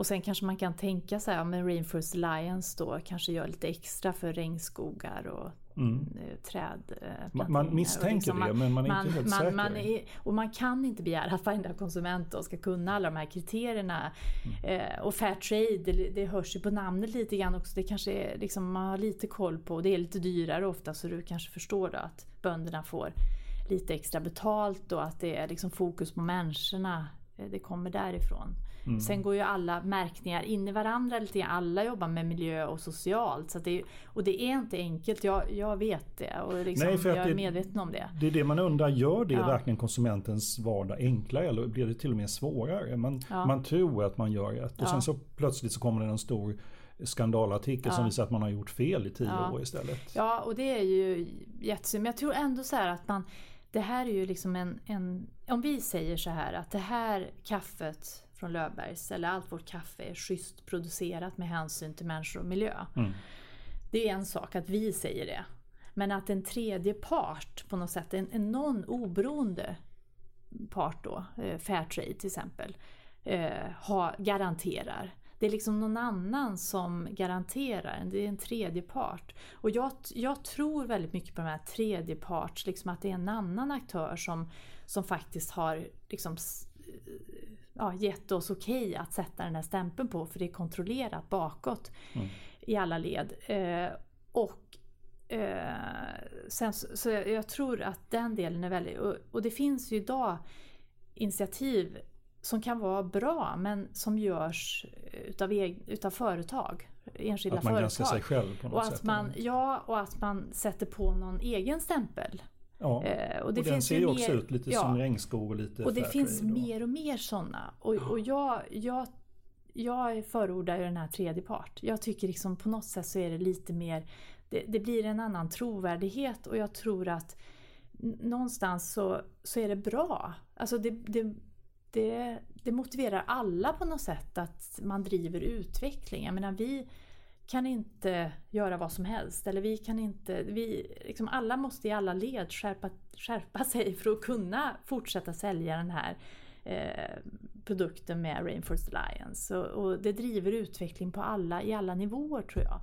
S6: Och sen kanske man kan tänka sig, ja men Rainforest Alliance då kanske gör lite extra för regnskogar och mm. trädplanteringar.
S4: Man- man misstänker det, men man är inte helt säker.
S6: Man är, och man kan inte begära att varenda konsument då ska kunna alla de här kriterierna.
S4: Mm.
S6: Eh, och fair trade, det, det hörs ju på namnet lite grann också. Det kanske är, liksom, man har lite koll på, det är lite dyrare ofta så du kanske förstår då att bönderna får lite extra betalt och att det är liksom fokus på människorna. Eh, Det kommer därifrån.
S4: Mm.
S6: Sen går ju alla märkningar in i varandra lite grann. Alla jobbar med miljö och socialt. Så det, och det är inte enkelt, jag, jag vet det och liksom,
S4: Nej, för
S6: jag är
S4: det-
S6: medveten om det.
S4: Det är det man undrar, gör det
S6: Ja.
S4: verkligen konsumentens vardag enklare eller blir det till och med svårare? Man,
S6: Ja.
S4: man tror att man gör rätt och
S6: Ja.
S4: sen så plötsligt så kommer det en stor skandalartikel som
S6: Ja.
S4: visar att man har gjort fel i tio
S6: Ja.
S4: år istället.
S6: Ja, och det är ju jättesynd. Men jag tror ändå så här att man... Det här är ju liksom en, en... Om vi säger så här att det här kaffet från Löfbergs, eller allt vårt kaffe är schysst producerat med hänsyn till människor och miljö.
S4: Mm.
S6: Det är en sak att vi säger det. Men att en tredje part på något sätt, en, en någon oberoende part då, eh, Fairtrade till exempel, eh, ha, garanterar. Det är liksom någon annan som garanterar, det är en tredje part. Och jag, jag tror väldigt mycket på de här tredje parts, liksom att det är en annan aktör som, som faktiskt har liksom, ja, gett oss okej att sätta den här stämpeln på för det är kontrollerat bakåt i alla led. Eh, och eh, sen, så, så jag, jag tror att den delen är väldigt... Och, och det finns ju idag initiativ som kan vara bra men som görs utav, eg, utav företag. Enskilda
S4: Att man
S6: företag.
S4: granskar sig själv på något
S6: och att
S4: sätt.
S6: Man, ja, och att man sätter på någon egen stämpel.
S4: Ja.
S6: Eh,
S4: och, den ser ju också ut lite som regnskog och lite
S6: och det finns mer och mer sådana. Och, och jag, jag, jag förordar ju den här tredje part. Jag tycker liksom på något sätt så är det lite mer, det, det blir en annan trovärdighet och jag tror att någonstans så, så är det bra. Alltså det, det, det, det motiverar alla på något sätt att man driver utveckling. Jag menar vi kan inte göra vad som helst. Eller vi kan inte, vi, liksom alla måste i alla led skärpa, skärpa sig för att kunna fortsätta sälja den här eh, produkten med Rainforest Alliance. Och, och det driver utveckling på alla, i alla nivåer tror jag.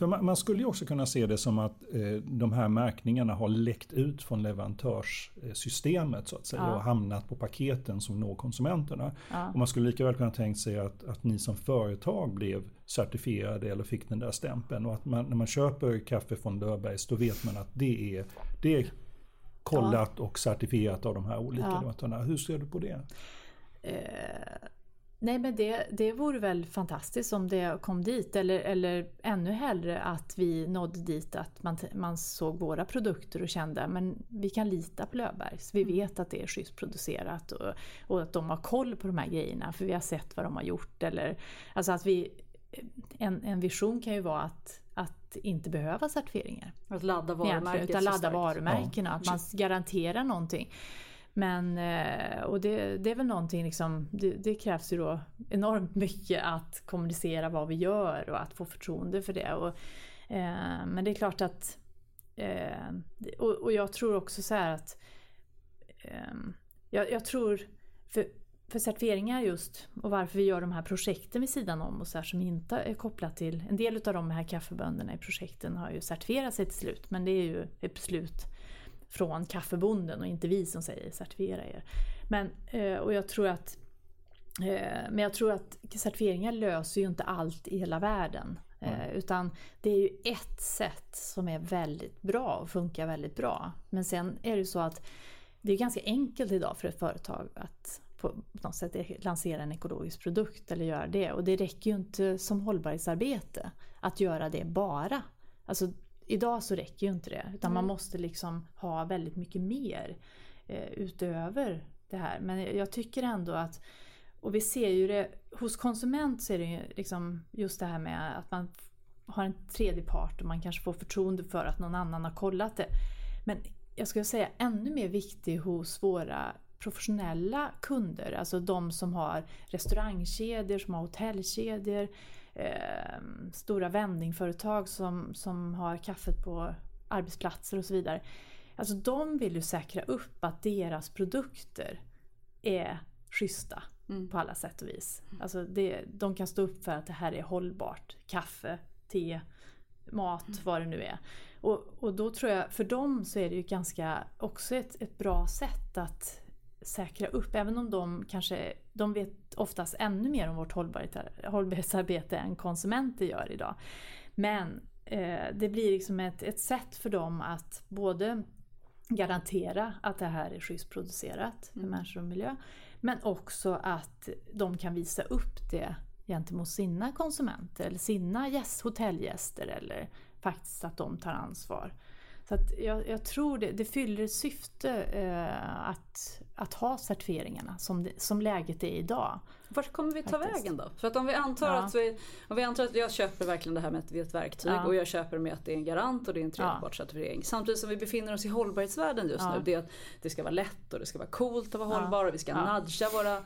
S4: För man, man skulle ju också kunna se det som att eh, de här märkningarna har läckt ut från leverantörssystemet så att säga
S6: Ja.
S4: och hamnat på paketen som når konsumenterna.
S6: Ja.
S4: Och man skulle lika väl kunna tänkt sig att, att ni som företag blev certifierade eller fick den där stämpeln och att man, när man köper kaffe från Löfbergs då vet man att det är, det är kollat och certifierat av de här olika
S6: Ja.
S4: leverantörerna. Hur ser du på det?
S6: Eh, nej men det, det vore väl fantastiskt om det kom dit eller, eller ännu hellre att vi nådde dit att man, man såg våra produkter och kände men vi kan lita på Löfbergs. Vi vet att det är schysst producerat och, och att de har koll på de här grejerna för vi har sett vad de har gjort. Eller, alltså att vi, en, en vision kan ju vara att, att inte behöva certifieringar.
S5: Att ladda varumärket
S6: utan ladda varumärkena, att man garanterar någonting. Men, eh, och det, det är väl någonting liksom, det, det krävs ju då enormt mycket att kommunicera vad vi gör och att få förtroende för det. Och, eh, men det är klart att, eh, och, och jag tror också så här att, eh, jag, jag tror, för, för certifieringar just och varför vi gör de här projekten vid sidan om och så här som inte är kopplat till, en del av de här kaffebönderna i projekten har ju certifierat sig till slut men det är ju ett beslut från kaffebonden och inte vi som säger certifiera er. Men, eh, och jag tror att eh, men jag tror att certifieringar löser ju inte allt i hela världen. Eh, Utan det är ju ett sätt som är väldigt bra och funkar väldigt bra. Men sen är det ju så att det är ganska enkelt idag för ett företag att på något sätt lansera en ekologisk produkt eller göra det. Och det räcker ju inte som hållbarhetsarbete att göra det bara. Alltså idag så räcker ju inte det utan man
S5: Mm.
S6: måste liksom ha väldigt mycket mer eh, utöver det här. Men jag tycker ändå att, och vi ser ju det, hos konsument så är det ju liksom just det här med att man har en tredje part och man kanske får förtroende för att någon annan har kollat det. Men jag skulle säga ännu mer viktig hos våra professionella kunder, alltså de som har restaurangkedjor, som har hotellkedjor, eh, stora vendingföretag som, som har kaffet på arbetsplatser och så vidare. Alltså de vill ju säkra upp att deras produkter är schyssta på alla sätt och vis. Alltså det, de kan stå upp för att det här är hållbart. Kaffe, te, mat, vad det nu är. Och, och då tror jag, för dem så är det ju ganska också ett, ett bra sätt att säkra upp, även om de kanske, de vet oftast ännu mer om vårt hållbarhet- hållbarhetsarbete än konsumenter gör idag. Men eh, det blir liksom ett, ett sätt för dem att både garantera att det här är schysst producerat för människor och miljö. Men också att de kan visa upp det gentemot sina konsumenter eller sina gäst, hotellgäster eller faktiskt att de tar ansvar. Så jag, jag tror det, det fyller ett syfte eh, att, att ha certifieringarna som, det, som läget är idag.
S5: Vart kommer vi ta
S6: Faktiskt.
S5: vägen då? För att om vi antar
S6: Ja.
S5: att vi, om vi antar att jag köper verkligen det här med att det är ett verktyg
S6: Ja.
S5: och jag köper med att det är en garant och det är en tredjepartscertifiering. Samtidigt som vi befinner oss i hållbarhetsvärlden just
S6: Ja.
S5: nu. Det är att det ska vara lätt och det ska vara coolt att vara
S6: Ja.
S5: hållbar och vi ska
S6: Ja.
S5: nudga våra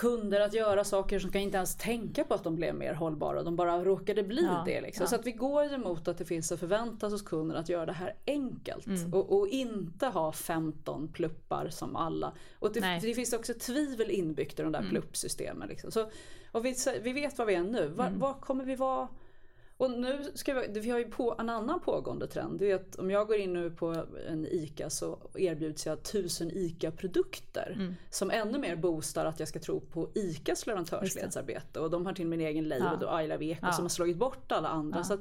S5: kunder att göra saker som kan inte ens tänka på att de blev mer hållbara. De bara råkade bli
S6: Ja.
S5: det. Liksom.
S6: Ja.
S5: Så att vi går ju emot att det finns en förväntan hos kunden att göra det här enkelt.
S6: Mm.
S5: Och, och inte ha 15 pluppar som alla. Och det.
S6: Mm.
S5: det finns också tvivel inbyggt i de där pluppsystemen. Liksom. Så, och vi, vi vet vad vi är nu. Var,
S6: Mm.
S5: var kommer vi vara? Och nu ska vi, vi har ju på, en annan pågående trend. Det är att om jag går in nu på en ICA så erbjuds jag tusen ICA-produkter.
S6: Mm.
S5: Som ännu mer boostar att jag ska tro på ICAs leverantörsledsarbete. Och de har till min egen label
S6: Ja.
S5: och I Love Eco
S6: Ja.
S5: som har slagit bort alla andra.
S6: Ja.
S5: Så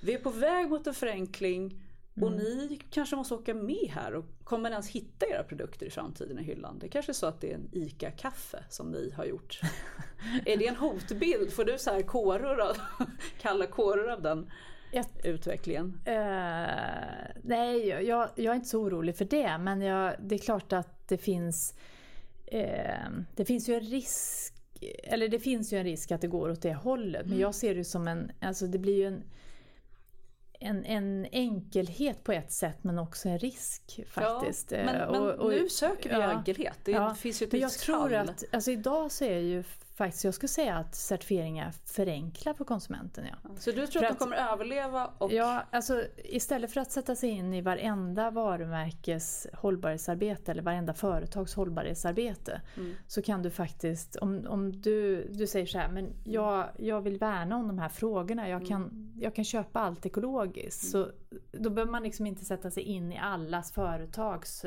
S5: vi är på väg mot en förenkling. Och
S6: Mm.
S5: ni kanske måste åka med här och kommer ens hitta era produkter i framtiden i hyllan. Det kanske är så att det är en ICA-kaffe som ni har gjort. *laughs* är det en hotbild? Får du så här kåror av, *laughs* kalla kåror av den
S6: Jag,
S5: utvecklingen?
S6: Eh, nej, jag, jag är inte så orolig för det. Men jag, det är klart att det finns... Eh, det finns ju en risk... Eller det finns ju en risk att det går åt det hållet. Men jag ser det som en... Alltså det blir ju en... En, en enkelhet på ett sätt men också en risk faktiskt.
S5: Ja, men,
S6: Eh,
S5: men
S6: och- och-
S5: nu söker vi
S6: ja.
S5: enkelhet. Det
S6: Ja,
S5: finns ju ett
S6: men jag tror att, alltså idag så är ju faktiskt, jag skulle säga att certifieringar förenklar för konsumenten. Ja.
S5: Så du tror
S6: För
S5: att de
S6: att-
S5: kommer överleva och
S6: Ja, alltså istället för att sätta sig in i varenda varumärkes hållbarhetsarbete eller varenda företags hållbarhetsarbete
S5: Mm.
S6: så kan du faktiskt, om, om du, du säger så här, men jag, jag vill värna om de här frågorna, jag kan, jag kan köpa allt ekologiskt. Så då behöver man liksom inte sätta sig in i allas företags...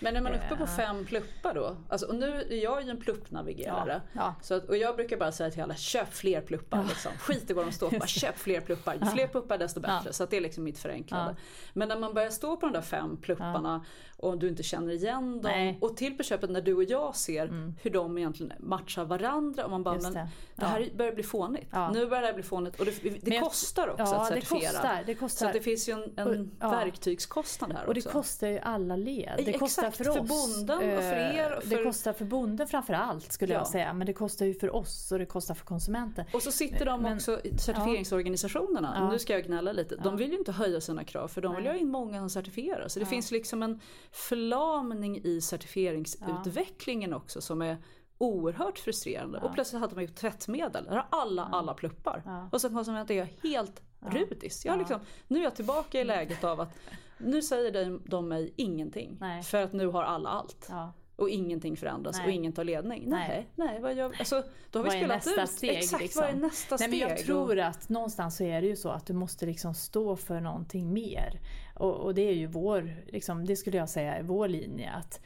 S5: Men är man uppe på
S6: Eh.
S5: fem pluppar då? Alltså, och nu är jag ju en pluppnavigerare.
S6: Ja, ja.
S5: Så att, och jag brukar bara säga till alla, köp fler pluppar. Liksom. Skit i vad de står bara *laughs* köp fler pluppar. Ju fler pluppar desto bättre.
S6: Ja.
S5: Så det är liksom mitt förenklade.
S6: Ja.
S5: Men när man börjar stå på de där fem plupparna och du inte känner igen dem.
S6: Nej. Mm.
S5: Och till på köpet när du och jag ser hur de egentligen matchar varandra. Och man bara,
S6: Just
S5: men
S6: det.
S5: det, här börjar bli fånigt.
S6: Ja.
S5: Nu börjar det här bli fånigt. Och det, det
S6: jag-
S5: kostar också
S6: ja,
S5: att
S6: det
S5: certifiera.
S6: kostar, det kostar.
S5: Så det finns ju en, en
S6: Och- ja.
S5: verktygskostnad här
S6: Och det
S5: också.
S6: kostar ju alla led. Det
S5: Exakt,
S6: kostar för
S5: för
S6: oss.
S5: bonden och för
S6: eh,
S5: er och
S6: Det
S5: för-
S6: kostar för bonden framför allt skulle
S5: Ja.
S6: jag säga. Men det kostar ju för oss och det kostar för konsumenten.
S5: Och så sitter de
S6: Men-
S5: också, certifieringsorganisationerna,
S6: Ja.
S5: nu ska jag gnälla lite, de vill ju inte höja sina krav för de vill
S6: Nej.
S5: ha in många som certifierar. Så det finns liksom en förlamning i certifieringsutvecklingen också som är oerhört frustrerande. Och plötsligt hade man ju tvättmedel, där har alla alla pluppar.
S6: Ja.
S5: Och som konsument är jag helt rudis. Jag liksom, nu är jag tillbaka i läget av att nu säger de, mig ingenting.
S6: Nej.
S5: För att nu har alla allt.
S6: Ja.
S5: Och ingenting förändras
S6: Nej.
S5: och ingen tar ledning. Nej,
S6: Nej.
S5: nej, vad gör alltså, Då har vi
S6: Vad är
S5: spelat ut.
S6: steg?
S5: Exakt,
S6: liksom?
S5: vad är nästa
S6: Nej, men
S5: steg?
S6: jag tror att någonstans så är det ju så att du måste liksom stå för någonting mer. Och, och det är ju vår, liksom, det skulle jag säga är vår linje. Att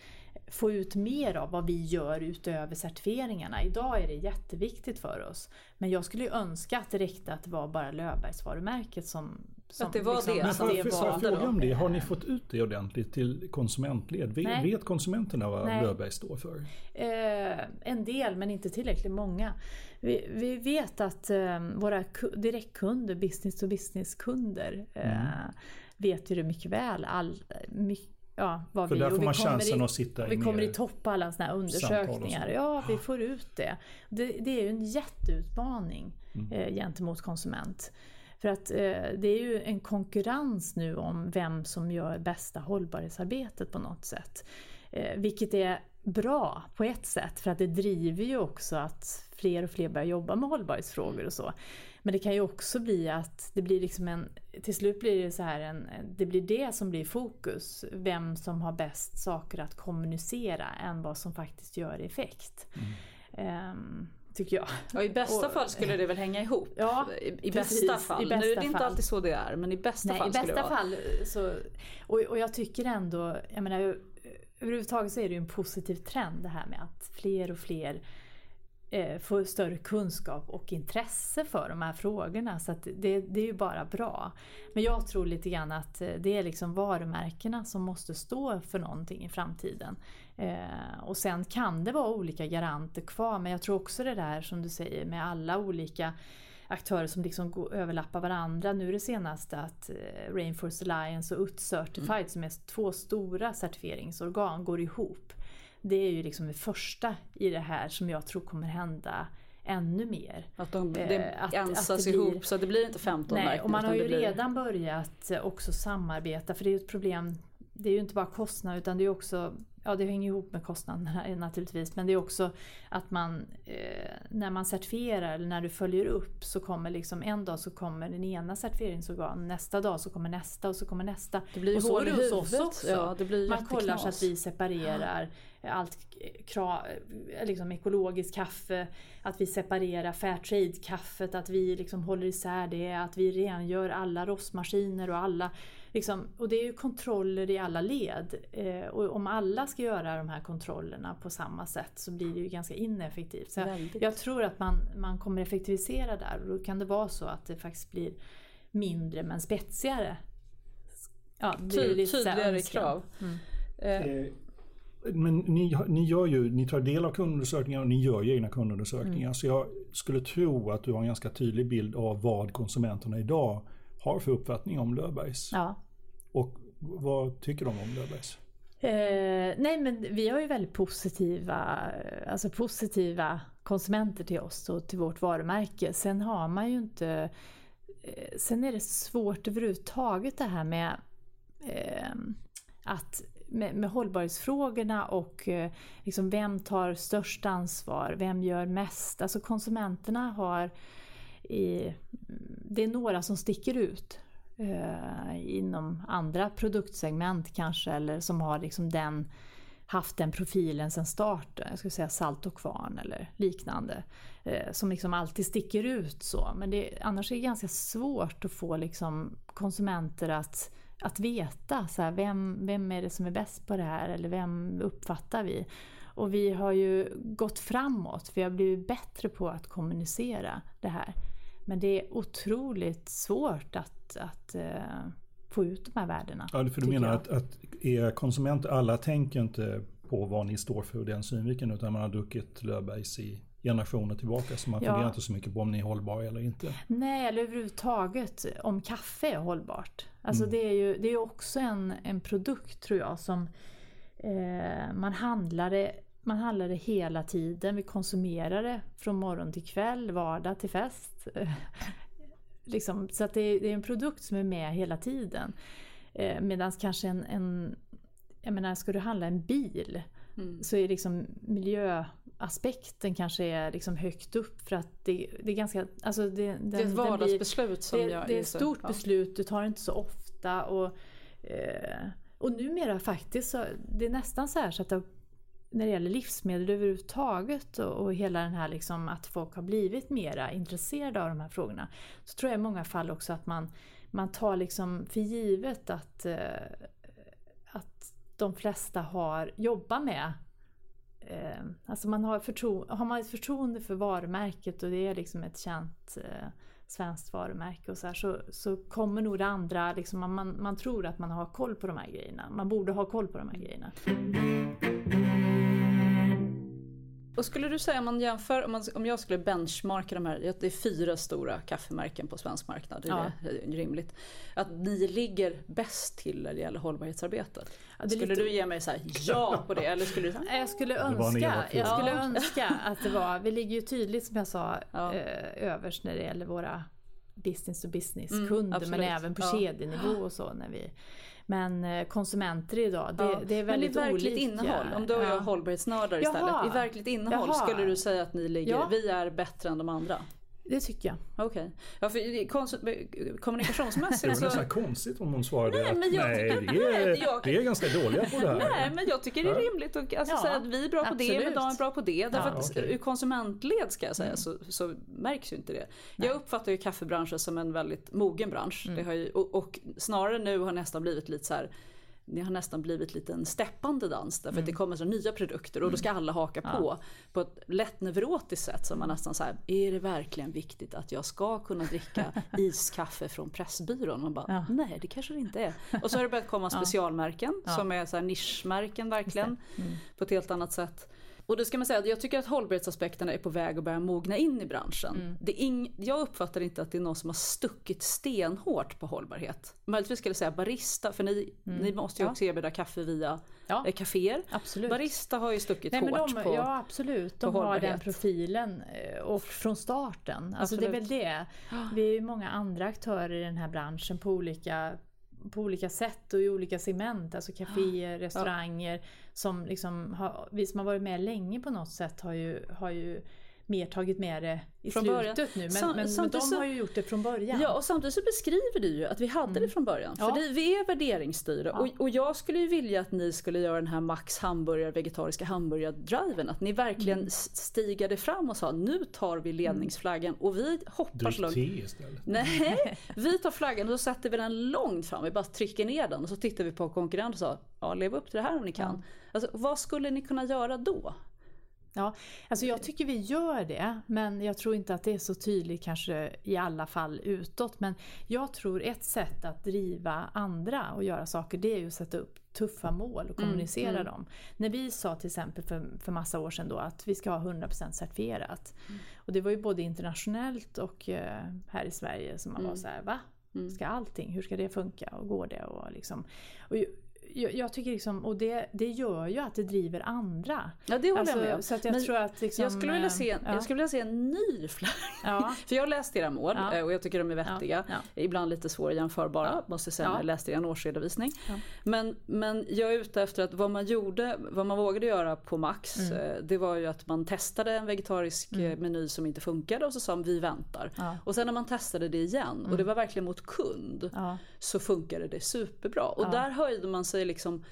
S6: få ut mer av vad vi gör utöver certifieringarna. Idag är det jätteviktigt för oss. Men jag skulle ju önska att det räckte att det var bara Löfbergs varumärket som Som,
S5: att det var
S6: liksom,
S5: det
S4: Men får
S6: det
S4: får jag fråga om det? Har ni fått ut det ordentligt till konsumentled? Vet,
S6: Nej.
S4: vet konsumenterna vad
S6: Nej.
S4: Löfberg står för?
S6: Eh, en del men inte tillräckligt många. Vi, vi vet att eh, våra ku- direktkunder, business to business kunder, eh,
S4: Mm.
S6: Vet ju det mycket väl. All, my, ja, vad
S4: För
S6: vi,
S4: där får man chansen
S6: i,
S4: att sitta
S6: Vi kommer
S4: mer
S6: i topp på alla sådana här undersökningar.
S4: så.
S6: Ja, vi får ut det. Det, det är ju en jätteutmaning
S4: Mm.
S6: eh, gentemot konsument. För att eh, det är ju en konkurrens nu om vem som gör bästa hållbarhetsarbetet på något sätt. Eh, vilket är bra på ett sätt för att det driver ju också att fler och fler börjar jobba med hållbarhetsfrågor och så. Men det kan ju också bli att det blir liksom en, till slut blir det så här en, det blir det som blir fokus. Vem som har bäst saker att kommunicera än vad som faktiskt gör effekt. Ehm, tycker jag.
S5: Ja, I bästa
S6: Och-
S5: fall skulle det väl hänga ihop.
S6: Ja,
S5: I, i
S6: precis,
S5: bästa fall.
S6: i bästa
S5: nu är det inte alltid så det är, men i bästa
S6: Nej,
S5: fall
S6: i
S5: skulle det
S6: bästa
S5: vara.
S6: fall så... Och, och jag tycker ändå, jag menar överhuvudtaget så är det ju en positiv trend det här med att fler och fler eh, får större kunskap och intresse för de här frågorna. Så det, det är ju bara bra. Men jag tror lite grann att eh, det är liksom varumärkena som måste stå för någonting i framtiden. Eh, och sen kan det vara olika garanter kvar men jag tror också det där som du säger med alla olika aktörer som liksom går, överlappar varandra. Nu är det senaste att eh, Rainforest Alliance och UT Certified som är två stora certifieringsorgan går ihop. Det är ju liksom det första i det här som jag tror kommer hända ännu mer.
S5: Att de
S6: Eh,
S5: det
S6: att-
S5: ansas
S6: att det
S5: ihop
S6: blir-
S5: så att det blir inte 15
S6: Nej,
S5: märken.
S6: och man har ju
S5: blir...
S6: redan börjat också samarbeta för det är ju ett problem. Det är ju inte bara kostnad utan det är också, ja det hänger ihop med kostnaderna *laughs* naturligtvis, men det är också att man eh, när man certifierar eller när du följer upp så kommer liksom en dag så kommer den ena certifieringsorganet, nästa dag så kommer nästa och så kommer nästa.
S5: Det blir
S6: och så är
S5: i
S6: det hos oss
S5: huvudet.
S6: också.
S5: Ja, det blir
S6: man kollar så att vi separerar allt kra, liksom ekologiskt kaffe, att vi separerar Fairtrade-kaffet, att vi liksom håller isär det, att vi rengör alla rostmaskiner och alla Liksom, och det är ju kontroller i alla led. Eh, och om alla ska göra de här kontrollerna på samma sätt så blir det ju ganska ineffektivt. Så jag tror att man, man kommer effektivisera där och då kan det vara så att det faktiskt blir mindre men spetsigare. Ja, det är
S5: Ty-
S6: lite så här
S5: tydligare krav.
S6: Mm.
S5: Eh,
S4: Eh, Men ni, ni, gör ju, ni tar del av kundundersökningar och ni gör ju egna kundundersökningar.
S6: Mm.
S4: Så jag skulle tro att du har en ganska tydlig bild av vad konsumenterna idag har för uppfattning om Löfbergs.
S6: Ja.
S4: Och vad tycker de om Löfbergs?
S6: Eh, nej men vi har ju väldigt positiva, alltså positiva konsumenter till oss och till vårt varumärke. Sen har man ju inte... Eh, sen är det svårt överhuvudtaget det här med eh, att med, med hållbarhetsfrågorna och eh, liksom vem tar störst ansvar, vem gör mest? Alltså konsumenterna har i, mm, det är några som sticker ut eh, inom andra produktsegment kanske eller som har liksom den haft den profilen sedan starten. Jag skulle säga salt och kvarn eller liknande. Eh, som liksom alltid sticker ut så. Men det, annars är det ganska svårt att få liksom konsumenter att, att veta så här, vem, vem är det som är bäst på det här eller vem uppfattar vi? Och vi har ju gått framåt, vi har blivit bättre på att kommunicera det här. Men det är otroligt svårt att, att eh, få ut de här värdena.
S4: Ja, för du menar
S6: jag.
S4: att, att er konsumenter, alla tänker inte på vad ni står för ur den synvinkeln utan man har druckit Löfbergs i generationer tillbaka så man
S6: Ja.
S4: funderar inte så mycket på om ni är hållbara eller inte.
S6: Nej, eller överhuvudtaget om kaffe är hållbart. Alltså
S4: Mm.
S6: det är ju det är också en, en produkt tror jag som eh, man handlar det man handlar det hela tiden, vi konsumerar det från morgon till kväll, vardag till fest. *laughs* liksom, så att det är, en produkt som är med hela tiden. Eh, Medan kanske en, en, jag menar ska du handla en bil
S5: Mm.
S6: så är liksom miljöaspekten kanske är liksom högt upp för att det, det är ganska, alltså det, den,
S5: det är ett vardagsbeslut som
S6: det,
S5: jag
S6: det är ett stort
S5: Ja.
S6: beslut, du tar det inte så ofta och, eh, och numera faktiskt så det är nästan så här så att det, när det gäller livsmedel överhuvudtaget och, och hela den här liksom att folk har blivit mera intresserade av de här frågorna så tror jag i många fall också att man, man tar liksom för givet att, eh, att de flesta har jobbat med eh, Alltså man har, förtro, har man ett förtroende för varumärket och det är liksom ett känt eh, svenskt varumärke och så, här, så, så kommer nog det andra, liksom, man, man, man tror att man har koll på de här grejerna. Man borde ha koll på de här grejerna.
S5: Och skulle du säga om man jämför, om, man, om jag skulle benchmarka de här, det är fyra stora kaffemärken på svensk marknad, ja. det är rimligt. Att ni ligger bäst till när det gäller hållbarhetsarbetet. Ja, skulle lite... du ge mig så här, ja på det? Eller skulle du...
S6: Jag skulle önska, jag skulle önska att det var, vi ligger ju tydligt som jag sa ja. eh, överst när det gäller våra business to business kunder mm, men även på kedjenivå och så. När vi, men eh, konsumenter idag, det, ja. det är väldigt olika. Men i verkligt
S5: olika. innehåll, om du och jag är hållbarhetsnördar istället. Jaha. I verkligt innehåll Jaha. skulle du säga att ni ligger, ja. vi är bättre än de andra?
S6: Det tycker jag.
S5: Okej. Okay. Ja, för kommunikationsmässigt
S4: så... Det var nästan konstigt om hon svarade nej, men jag, att nej, vi är, vi är ganska dåliga på det här.
S5: Nej, men jag tycker det är rimligt att alltså, ja, säga att vi är bra på absolut. det, men de är bra på det. Därför ja, att okay. ur konsumentled ska jag säga mm. så, så, märks ju inte det. Nej. Jag uppfattar ju kaffebranschen som en väldigt mogen bransch. Mm. Det har ju, och, och snarare nu har nästan blivit lite så här det har nästan blivit lite en steppande dans därför mm. att det kommer så nya produkter och då ska mm. alla haka ja. på på ett lätt neurotiskt sätt som man nästan säger är det verkligen viktigt att jag ska kunna dricka *laughs* iskaffe från Pressbyrån? Man bara, ja. nej det kanske det inte är. Och så har det börjat komma *laughs* specialmärken ja. som är så nischmärken verkligen mm. på ett helt annat sätt. Och då ska man säga att jag tycker att hållbarhetsaspekterna är på väg att börja mogna in i branschen. Mm. Det ing, jag uppfattar inte att det är någon som har stuckit stenhårt på hållbarhet. Möjligtvis skulle jag säga barista, för ni, mm. ni måste ju också erbjuda kaffe via ja. eh, kaféer.
S6: Absolut.
S5: Barista har ju stuckit Nej, hårt de, på
S6: Ja absolut, de har den profilen eh, och från starten. Alltså det är väl det. Vi är ju många andra aktörer i den här branschen på olika på olika sätt och i olika segment, alltså kaféer, restauranger. Ja. Som liksom har, vi som har varit med länge på något sätt har ju, har ju mer tagit med det i från slutet början. nu. Men, Sam, men, men de har ju gjort det från början.
S5: Ja och samtidigt så beskriver du ju att vi hade mm. det från början. För ja. det, vi är värderingsstyrda. Ja. Och, och jag skulle ju vilja att ni skulle göra den här Max hamburgare, vegetariska hamburgardriven. Att ni verkligen mm. stigade fram och sa nu tar vi ledningsflaggan och vi hoppar så långt.
S4: istället.
S5: Nej, *laughs* vi tar flaggan och så sätter vi den långt fram. Vi bara trycker ner den och så tittar vi på konkurrenten och sa ja lev upp till det här om ni kan. Ja. Alltså, vad skulle ni kunna göra då?
S6: Ja, alltså jag tycker vi gör det, men jag tror inte att det är så tydligt kanske i alla fall utåt. Men jag tror ett sätt att driva andra och göra saker, det är ju att sätta upp tuffa mål och mm, kommunicera mm, mm. dem. När vi sa till exempel för, för massa år sedan då att vi ska ha 100% certifierat. Mm. Och det var ju både internationellt och eh, här i Sverige som man var mm. så här, va? Mm. Ska allting, hur ska det funka och går det? Och liksom, och jag, jag, tycker liksom, och det, det gör ju att det driver andra.
S5: Ja det håller alltså, jag med om.
S6: Så att jag
S5: Men
S6: tror att liksom,
S5: jag, skulle vilja se, ja. jag skulle vilja se en ny flagg. Ja. *laughs* För jag har läst era mål ja. och jag tycker de är vettiga. Ibland lite svårjämförbara måste jag säga när jag läste er årsredovisning. Men, men jag är ute efter att vad man gjorde, vad man vågade göra på Max mm. Eh, det var ju att man testade en vegetarisk mm. Eh, meny som inte funkade och så sa man vi väntar. Och sen när man testade det igen mm. och det var verkligen mot kund så funkade det superbra. Och där höjde man sig liksom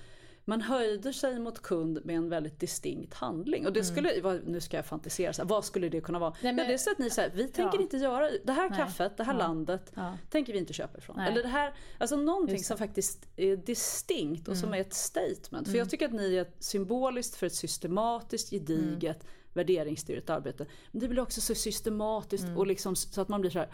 S5: man höjde sig mot kund med en väldigt distinkt handling. Och det mm. skulle, mm. nu ska jag fantisera, så här, vad skulle det kunna vara? Nej, men, ja, det är så att ni säger, vi tänker ja. inte göra, det här Nej. kaffet, det här ja. landet, tänker vi inte köpa ifrån. Nej. Eller det här, alltså någonting som faktiskt är distinkt och mm. som är ett statement. För jag mm. tycker att ni är symboliskt för ett systematiskt, gediget, mm värderingsstyrt arbete. Men det blir också så systematiskt mm. och liksom så att man blir så här,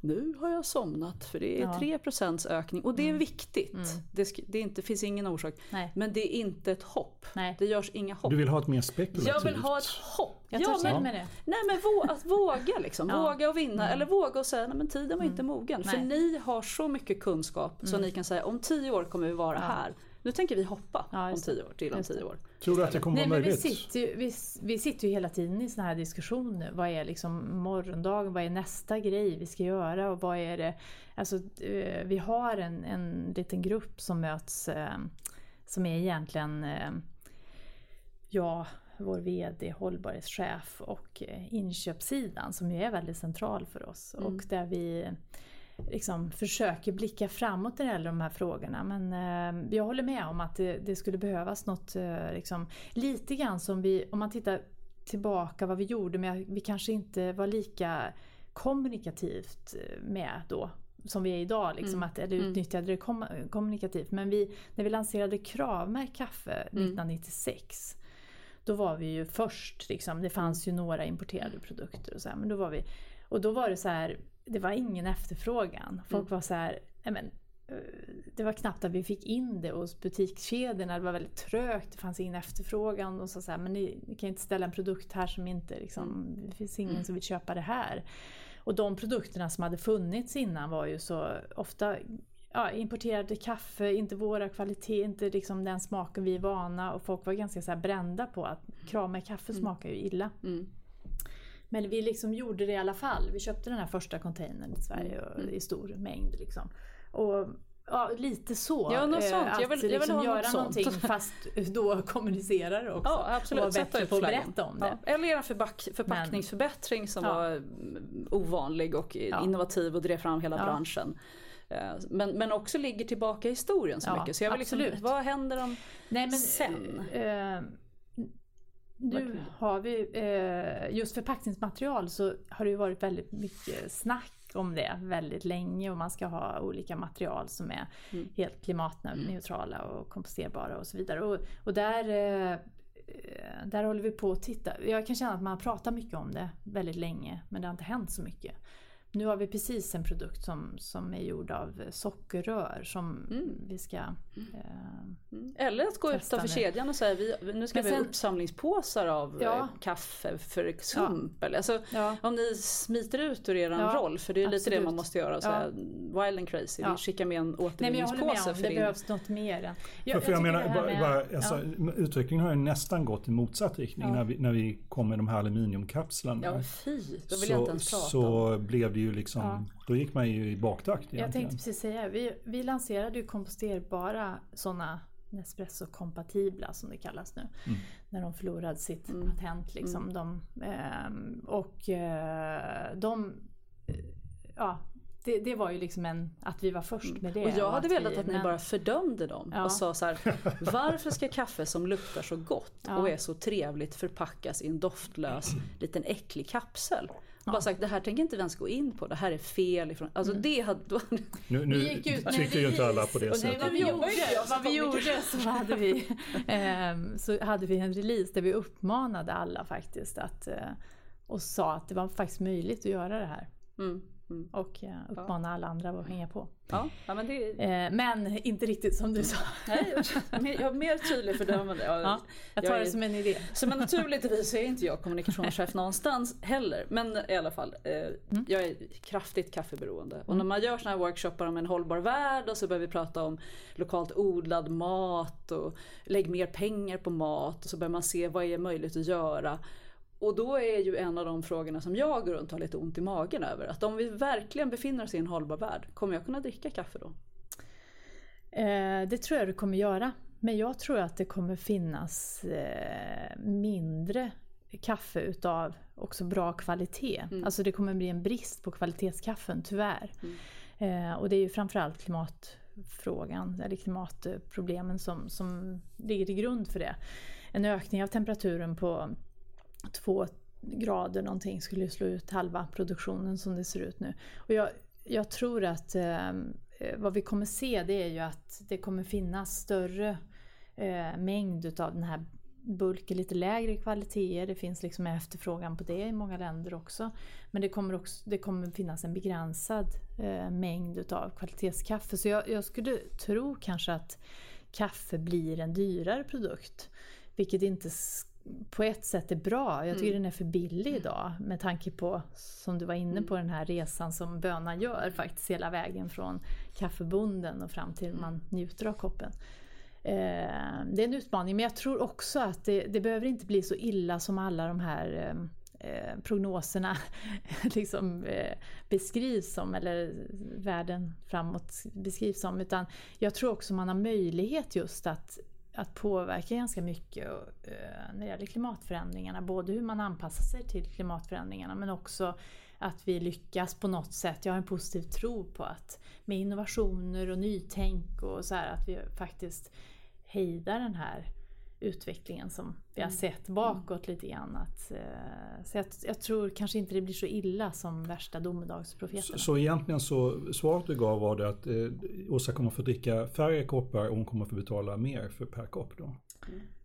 S5: nu har jag somnat för det är ja. 3% ökning och det är mm. viktigt. Mm. Det, det inte, finns ingen orsak. Nej. Men det är inte ett hopp. Nej. Det görs inga hopp.
S4: Du vill ha ett mer spekulativt?
S5: Jag vill ha ett hopp.
S6: Jag tar ja, men, med det.
S5: Nej men vå, att våga liksom. ja. Våga och vinna. Mm. Eller våga och säga, nej men tiden var inte mm. mogen. Nej. För ni har så mycket kunskap så mm. ni kan säga, om tio år kommer vi vara här. Nu tänker vi hoppa ja, om tio år till om tio år.
S4: Tror du att det kommer Nej, vara möjligt?
S6: Vi sitter, ju, vi, vi sitter ju hela tiden i sådana här diskussioner. Vad är liksom morgondagen? Vad är nästa grej vi ska göra? Och vad är det? Alltså, eh, vi har en, en liten grupp som möts eh, som är egentligen eh, ja, vår VD, hållbarhetschef och inköpssidan som ju är väldigt central för oss. Mm. Och där vi liksom försöker blicka framåt när det gäller de här frågorna. Men eh, jag håller med om att det, det skulle behövas något eh, liksom, lite grann som vi, om man tittar tillbaka vad vi gjorde, men vi kanske inte var lika kommunikativt eh, med då som vi är idag, liksom, mm. att, eller mm. utnyttjade det kom, kommunikativt. Men vi, när vi lanserade Kravmärkt kaffe mm. 1996 då var vi ju först, liksom, det fanns ju några importerade produkter och så här, men då var vi och då var det så här, det var ingen efterfrågan. Folk var så här, "Nej, men, eh, det var knappt att vi fick in det hos butikskedjorna. Det var väldigt trögt, det fanns ingen efterfrågan. Och så så här, men ni, ni kan inte ställa en produkt här som inte, liksom, det finns ingen som vill köpa det här. Och de produkterna som hade funnits innan var ju så ofta ja, importerade kaffe, inte våra kvalitet, inte liksom den smaken vi är vana. Och folk var ganska så brända på att krama i kaffe smakar ju illa. Men vi liksom gjorde det i alla fall. Vi köpte den här första containern i Sverige och- i stor mängd. Liksom. Och ja, lite så.
S5: Ja, något
S6: eh,
S5: sånt. Jag
S6: Att
S5: vill- jag vill
S6: liksom
S5: ha
S6: göra
S5: något sånt.
S6: någonting fast då kommunicera det också.
S5: Ja, absolut.
S6: Och bättre på att berätta om det.
S5: Ja. Eller en förback, förpackningsförbättring som
S6: Ja.
S5: var mm, ovanlig och
S6: Ja.
S5: innovativ och drev fram hela branschen. Eh, Men, men också ligger tillbaka i historien så mycket. Så jag vill liksom,
S6: absolut.
S5: vad händer om
S6: Nej, men,
S5: sen?
S6: Eh, nu har vi, eh, just förpackningsmaterial så har det ju varit väldigt mycket snack om det väldigt länge och man ska ha olika material som är
S5: Mm.
S6: helt klimatneutrala och komposterbara och så vidare. Och, och där, eh, eh, där håller vi på att titta. Jag kan känna att man pratar mycket om det väldigt länge men det har inte hänt så mycket. Nu har vi precis en produkt som, som är gjord av sockerrör som vi ska eh,
S5: Eller att gå utanför
S6: nu.
S5: kedjan och säga vi, nu ska
S6: Men
S5: vi ha
S6: sen-
S5: uppsamlingspåsar av
S6: Ja.
S5: eh, kaffe för sump. Eller, alltså,
S6: Ja.
S5: Om ni smiter ut ur er
S6: Ja,
S5: roll, för det är lite det
S6: absolut.
S5: man måste göra. Så
S6: Ja.
S5: här, wild and crazy,
S6: Ja.
S5: vi skickar med en
S6: jag
S5: återvinningspåse för
S6: det
S5: din...
S6: behövs något mer. än-
S4: För, för jag,
S6: tycker
S4: menar, bara,
S6: med-
S4: bara, alltså,
S6: ja.
S4: utvecklingen har ju nästan gått i motsatt riktning
S6: Ja.
S4: när, vi, när vi kom med de här aluminiumkapslarna.
S5: Ja fy, då vill
S4: så,
S5: jag inte ens prata om.
S4: så blev det ju liksom,
S6: Ja.
S4: då gick man ju i baktakt egentligen.
S6: Jag tänkte precis säga, vi, vi lanserade ju komposterbara sådana Nespresso-kompatibla som det kallas nu.
S4: Mm.
S6: När de förlorade sitt
S5: Mm.
S6: patent. Liksom, de, ehm, och eh, de... eh, Ja, det, det var ju liksom en, att vi var först med det.
S5: Och jag hade
S6: att
S5: velat
S6: vi,
S5: att ni
S6: men-
S5: bara fördömde dem
S6: Ja.
S5: och sa så här, varför ska kaffe som luktar så gott
S6: Ja.
S5: och är så trevligt förpackas i en doftlös liten äcklig kapsel? Och bara sagt, det här tänker inte vi ens gå in på, det här är fel ifrån... Alltså
S6: Mm.
S5: det hade... då-
S4: Nu, nu *laughs*
S6: Vi gick ut med
S4: tycker ju inte alla på det
S6: och nej, vad
S4: sättet.
S6: vi gjorde, vad vi gjorde. så hade vi, *laughs* ehm, så hade vi en release där vi uppmanade alla faktiskt att eh, och sa att det var faktiskt möjligt att göra det här.
S5: Mm, mm.
S6: Och eh, uppmana alla andra att hänga på.
S5: Ja, ja, men det
S6: Eh, men inte riktigt som du sa.
S5: Nej, jag är mer tydlig fördömande. Jag,
S6: Ja, jag tar
S5: är-
S6: det som en idé.
S5: Som en naturligtvis är inte jag kommunikationschef någonstans heller. Men i alla fall, eh,
S6: Mm.
S5: jag är kraftigt kaffeberoende. Och när man gör såna här workshoppar om en hållbar värld och så börjar vi prata om lokalt odlad mat och lägg mer pengar på mat och så börjar man se vad är möjligt att göra. Och då är ju en av de frågorna som jag går runt har lite ont i magen över. Att om vi verkligen befinner oss i en hållbar värld, kommer jag kunna dricka kaffe då?
S6: Eh, det tror jag du kommer göra. Men jag tror att det kommer finnas eh, mindre kaffe utav också bra kvalitet. Alltså det kommer bli en brist på kvalitetskaffen, tyvärr. Eh, och det är ju framförallt klimatfrågan, eller klimatproblemen som, som ligger till grund för det. En ökning av temperaturen på två grader någonting skulle ju slå ut halva produktionen som det ser ut nu. Och jag, jag tror att eh, eh, vad vi kommer se det är ju att det kommer finnas större eh, mängd utav den här bulken, lite lägre kvaliteter. Det finns liksom efterfrågan på det i många länder också. Men det kommer, också, det kommer finnas en begränsad eh, mängd utav kvalitetskaffe. Så jag, jag skulle tro kanske att kaffe blir en dyrare produkt. Vilket inte på ett sätt är bra. Jag tycker den är för billig idag med tanke på, som du var inne på, den här resan som bönan gör faktiskt hela vägen från kaffebunden och fram till man njuter av koppen. Eh, det är en utmaning men jag tror också att det, det behöver inte bli så illa som alla de här eh, prognoserna *laughs* liksom, eh, beskrivs som, eller världen framåt beskrivs som. Utan jag tror också man har möjlighet just att, att påverka ganska mycket och, eh, när det gäller klimatförändringarna. Både hur man anpassar sig till klimatförändringarna men också att vi lyckas på något sätt. Jag har en positiv tro på att med innovationer och nytänk och så här att vi faktiskt hejdar den här utvecklingen som vi har sett bakåt lite grann. Att, eh, så jag, jag tror kanske inte det blir så illa som värsta domedagsprofeterna.
S4: Så, så egentligen så svaret du gav var det att eh, Åsa kommer få dricka färre koppar och hon kommer få betala mer för per kopp då?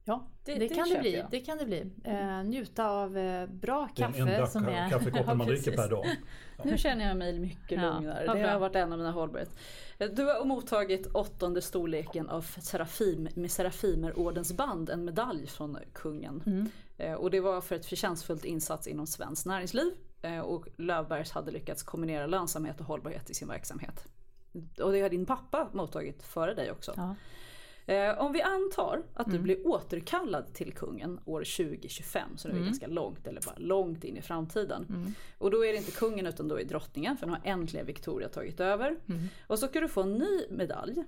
S6: Ja, det,
S5: Det- det
S6: kan det bli.
S5: jag.
S6: Det kan det bli. Eh, njuta av eh, bra
S4: Den
S6: kaffe.
S4: enda
S6: som är...
S4: kaffekoppen *laughs*
S6: Ja,
S4: man dricker per dag. *laughs*
S5: Nu känner jag mig mycket
S6: Ja,
S5: lugnare.
S6: vad
S5: Det har varit en av mina hållbarhet. Du har mottagit åttonde storleken av Serafim, med Serafimerordens band, en medalj från kungen.
S6: Mm.
S5: Eh, Och det var för ett förtjänstfullt insats inom svenskt näringsliv. Eh, Och Löfbergs hade lyckats kombinera lönsamhet och hållbarhet i sin verksamhet. Och det har din pappa mottagit före dig också.
S6: Ja.
S5: Eh, om vi antar att
S6: Mm.
S5: du blir återkallad till kungen år 2025, så det är
S6: Mm.
S5: ganska långt, eller bara långt in i framtiden. Och då är det inte kungen utan då är drottningen, för nu har äntligen Victoria tagit över.
S6: Mm.
S5: Och så ska du få en ny medalj.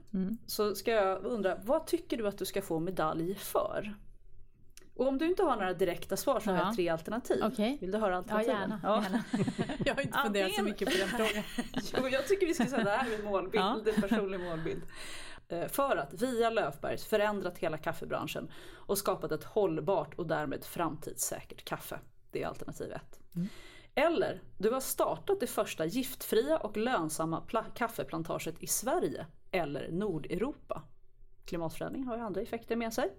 S5: Så ska jag undra, vad tycker du att du ska få medalj för? Och om du inte har några direkta svar så har
S6: Ja.
S5: jag tre alternativ.
S6: Okej.
S5: Vill du höra
S6: Ja,
S5: alternativen?
S6: gärna. gärna. *laughs* Jag har inte funderat så
S5: Antingen-
S6: mycket på den frågan. *laughs*
S5: Jo, jag tycker vi ska säga det här är en målbild,
S6: Ja.
S5: en personlig målbild. Eh, För att via Löfbergs förändrat hela kaffebranschen och skapat ett hållbart och därmed framtidssäkert kaffe. Det är alternativ ett. Eller du har startat det första giftfria och lönsamma pla- kaffeplantaget i Sverige eller Nordeuropa. Klimatförändring har ju andra effekter med sig.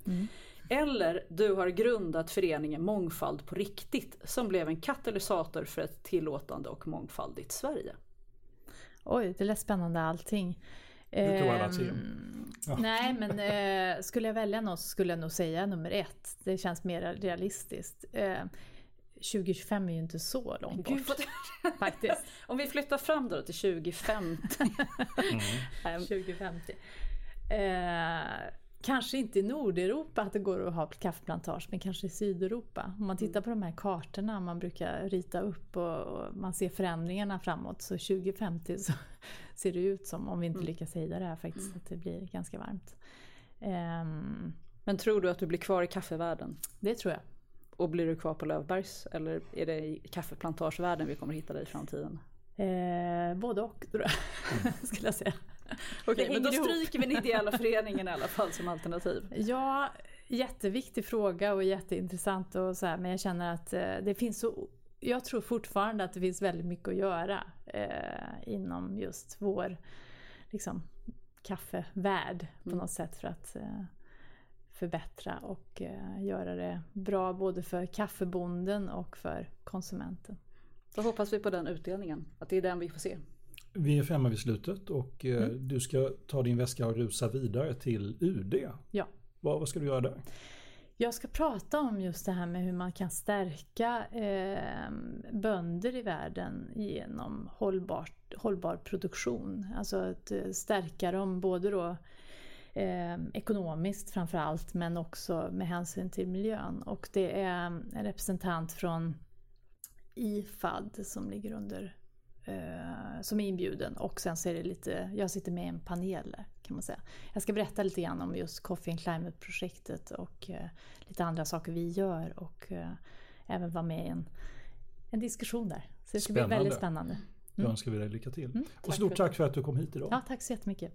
S5: Eller du har grundat föreningen Mångfald på riktigt som blev en katalysator för ett tillåtande och mångfaldigt Sverige.
S6: Oj, det lät spännande allting.
S4: Du tog alla tre.
S6: Ehm, Nej, men eh, skulle jag välja något så skulle jag nog säga nummer ett. Det känns mer realistiskt. Eh, 2025 är ju inte så långt
S5: Gud,
S6: bort
S5: vad- *laughs*
S6: faktiskt.
S5: Om vi flyttar fram då till 2050. Ehm,
S6: 2050. Eh, kanske inte i Nordeuropa att det går att ha kaffeplantage, men kanske i Sydeuropa. Om man tittar på de här kartorna man brukar rita upp och, och man ser förändringarna framåt, så 2050 så *laughs* ser det ut som, om vi inte lyckas hejda det här faktiskt, att det blir ganska varmt. Ehm,
S5: Men tror du att du blir kvar i kaffevärlden?
S6: det tror jag.
S5: Och blir du kvar på Löfbergs? Eller är det i kaffeplantagevärlden vi kommer hitta dig i framtiden?
S6: Eh, både och tror jag, *laughs* skulle jag säga.
S5: Okej, men då stryker vi den ideella föreningen i alla fall som alternativ.
S6: Ja, jätteviktig fråga och jätteintressant och så här, men jag känner att eh, det finns så jag tror fortfarande att det finns väldigt mycket att göra eh, inom just vår liksom, kaffevärld på
S5: Mm.
S6: något sätt för att eh, förbättra och eh, göra det bra både för kaffebonden och för konsumenten.
S5: Då hoppas vi på den utdelningen, att det är den vi får se.
S4: Vi är framme vid slutet och eh,
S6: Mm.
S4: du ska ta din väska och rusa vidare till UD.
S6: Ja.
S4: Vad, vad ska du göra där?
S6: Jag ska prata om just det här med hur man kan stärka eh, bönder i världen genom hållbart, hållbar produktion. Alltså att eh, stärka dem både då eh, ekonomiskt framför allt men också med hänsyn till miljön. Och det är en representant från IFAD som ligger under eh, som är inbjuden och sen så är det lite, jag sitter med i en panel kan man säga. Jag ska berätta lite grann om just Coffee and Climate-projektet och eh, lite andra saker vi gör och eh, även vara med i en, en diskussion där. Så det ska bli
S4: Spännande.
S6: väldigt spännande.
S4: Då önskar vi dig lycka till.
S6: Mm,
S4: och stort tack för att du kom hit idag.
S6: Ja, tack så jättemycket.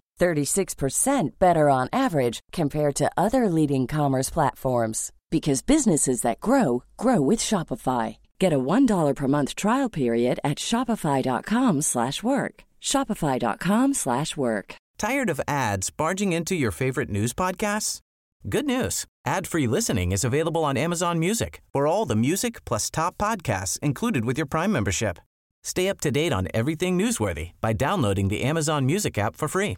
S1: 36% better on average compared to other leading commerce platforms because businesses that grow grow with Shopify. Get a $1 per month trial period at shopify.com/work. shopify.com/work.
S7: Tired of ads barging into your favorite news podcasts? Good news. Ad-free listening is available on Amazon Music. For all the music plus top podcasts included with your Prime membership. Stay up to date on everything newsworthy by downloading the Amazon Music app for free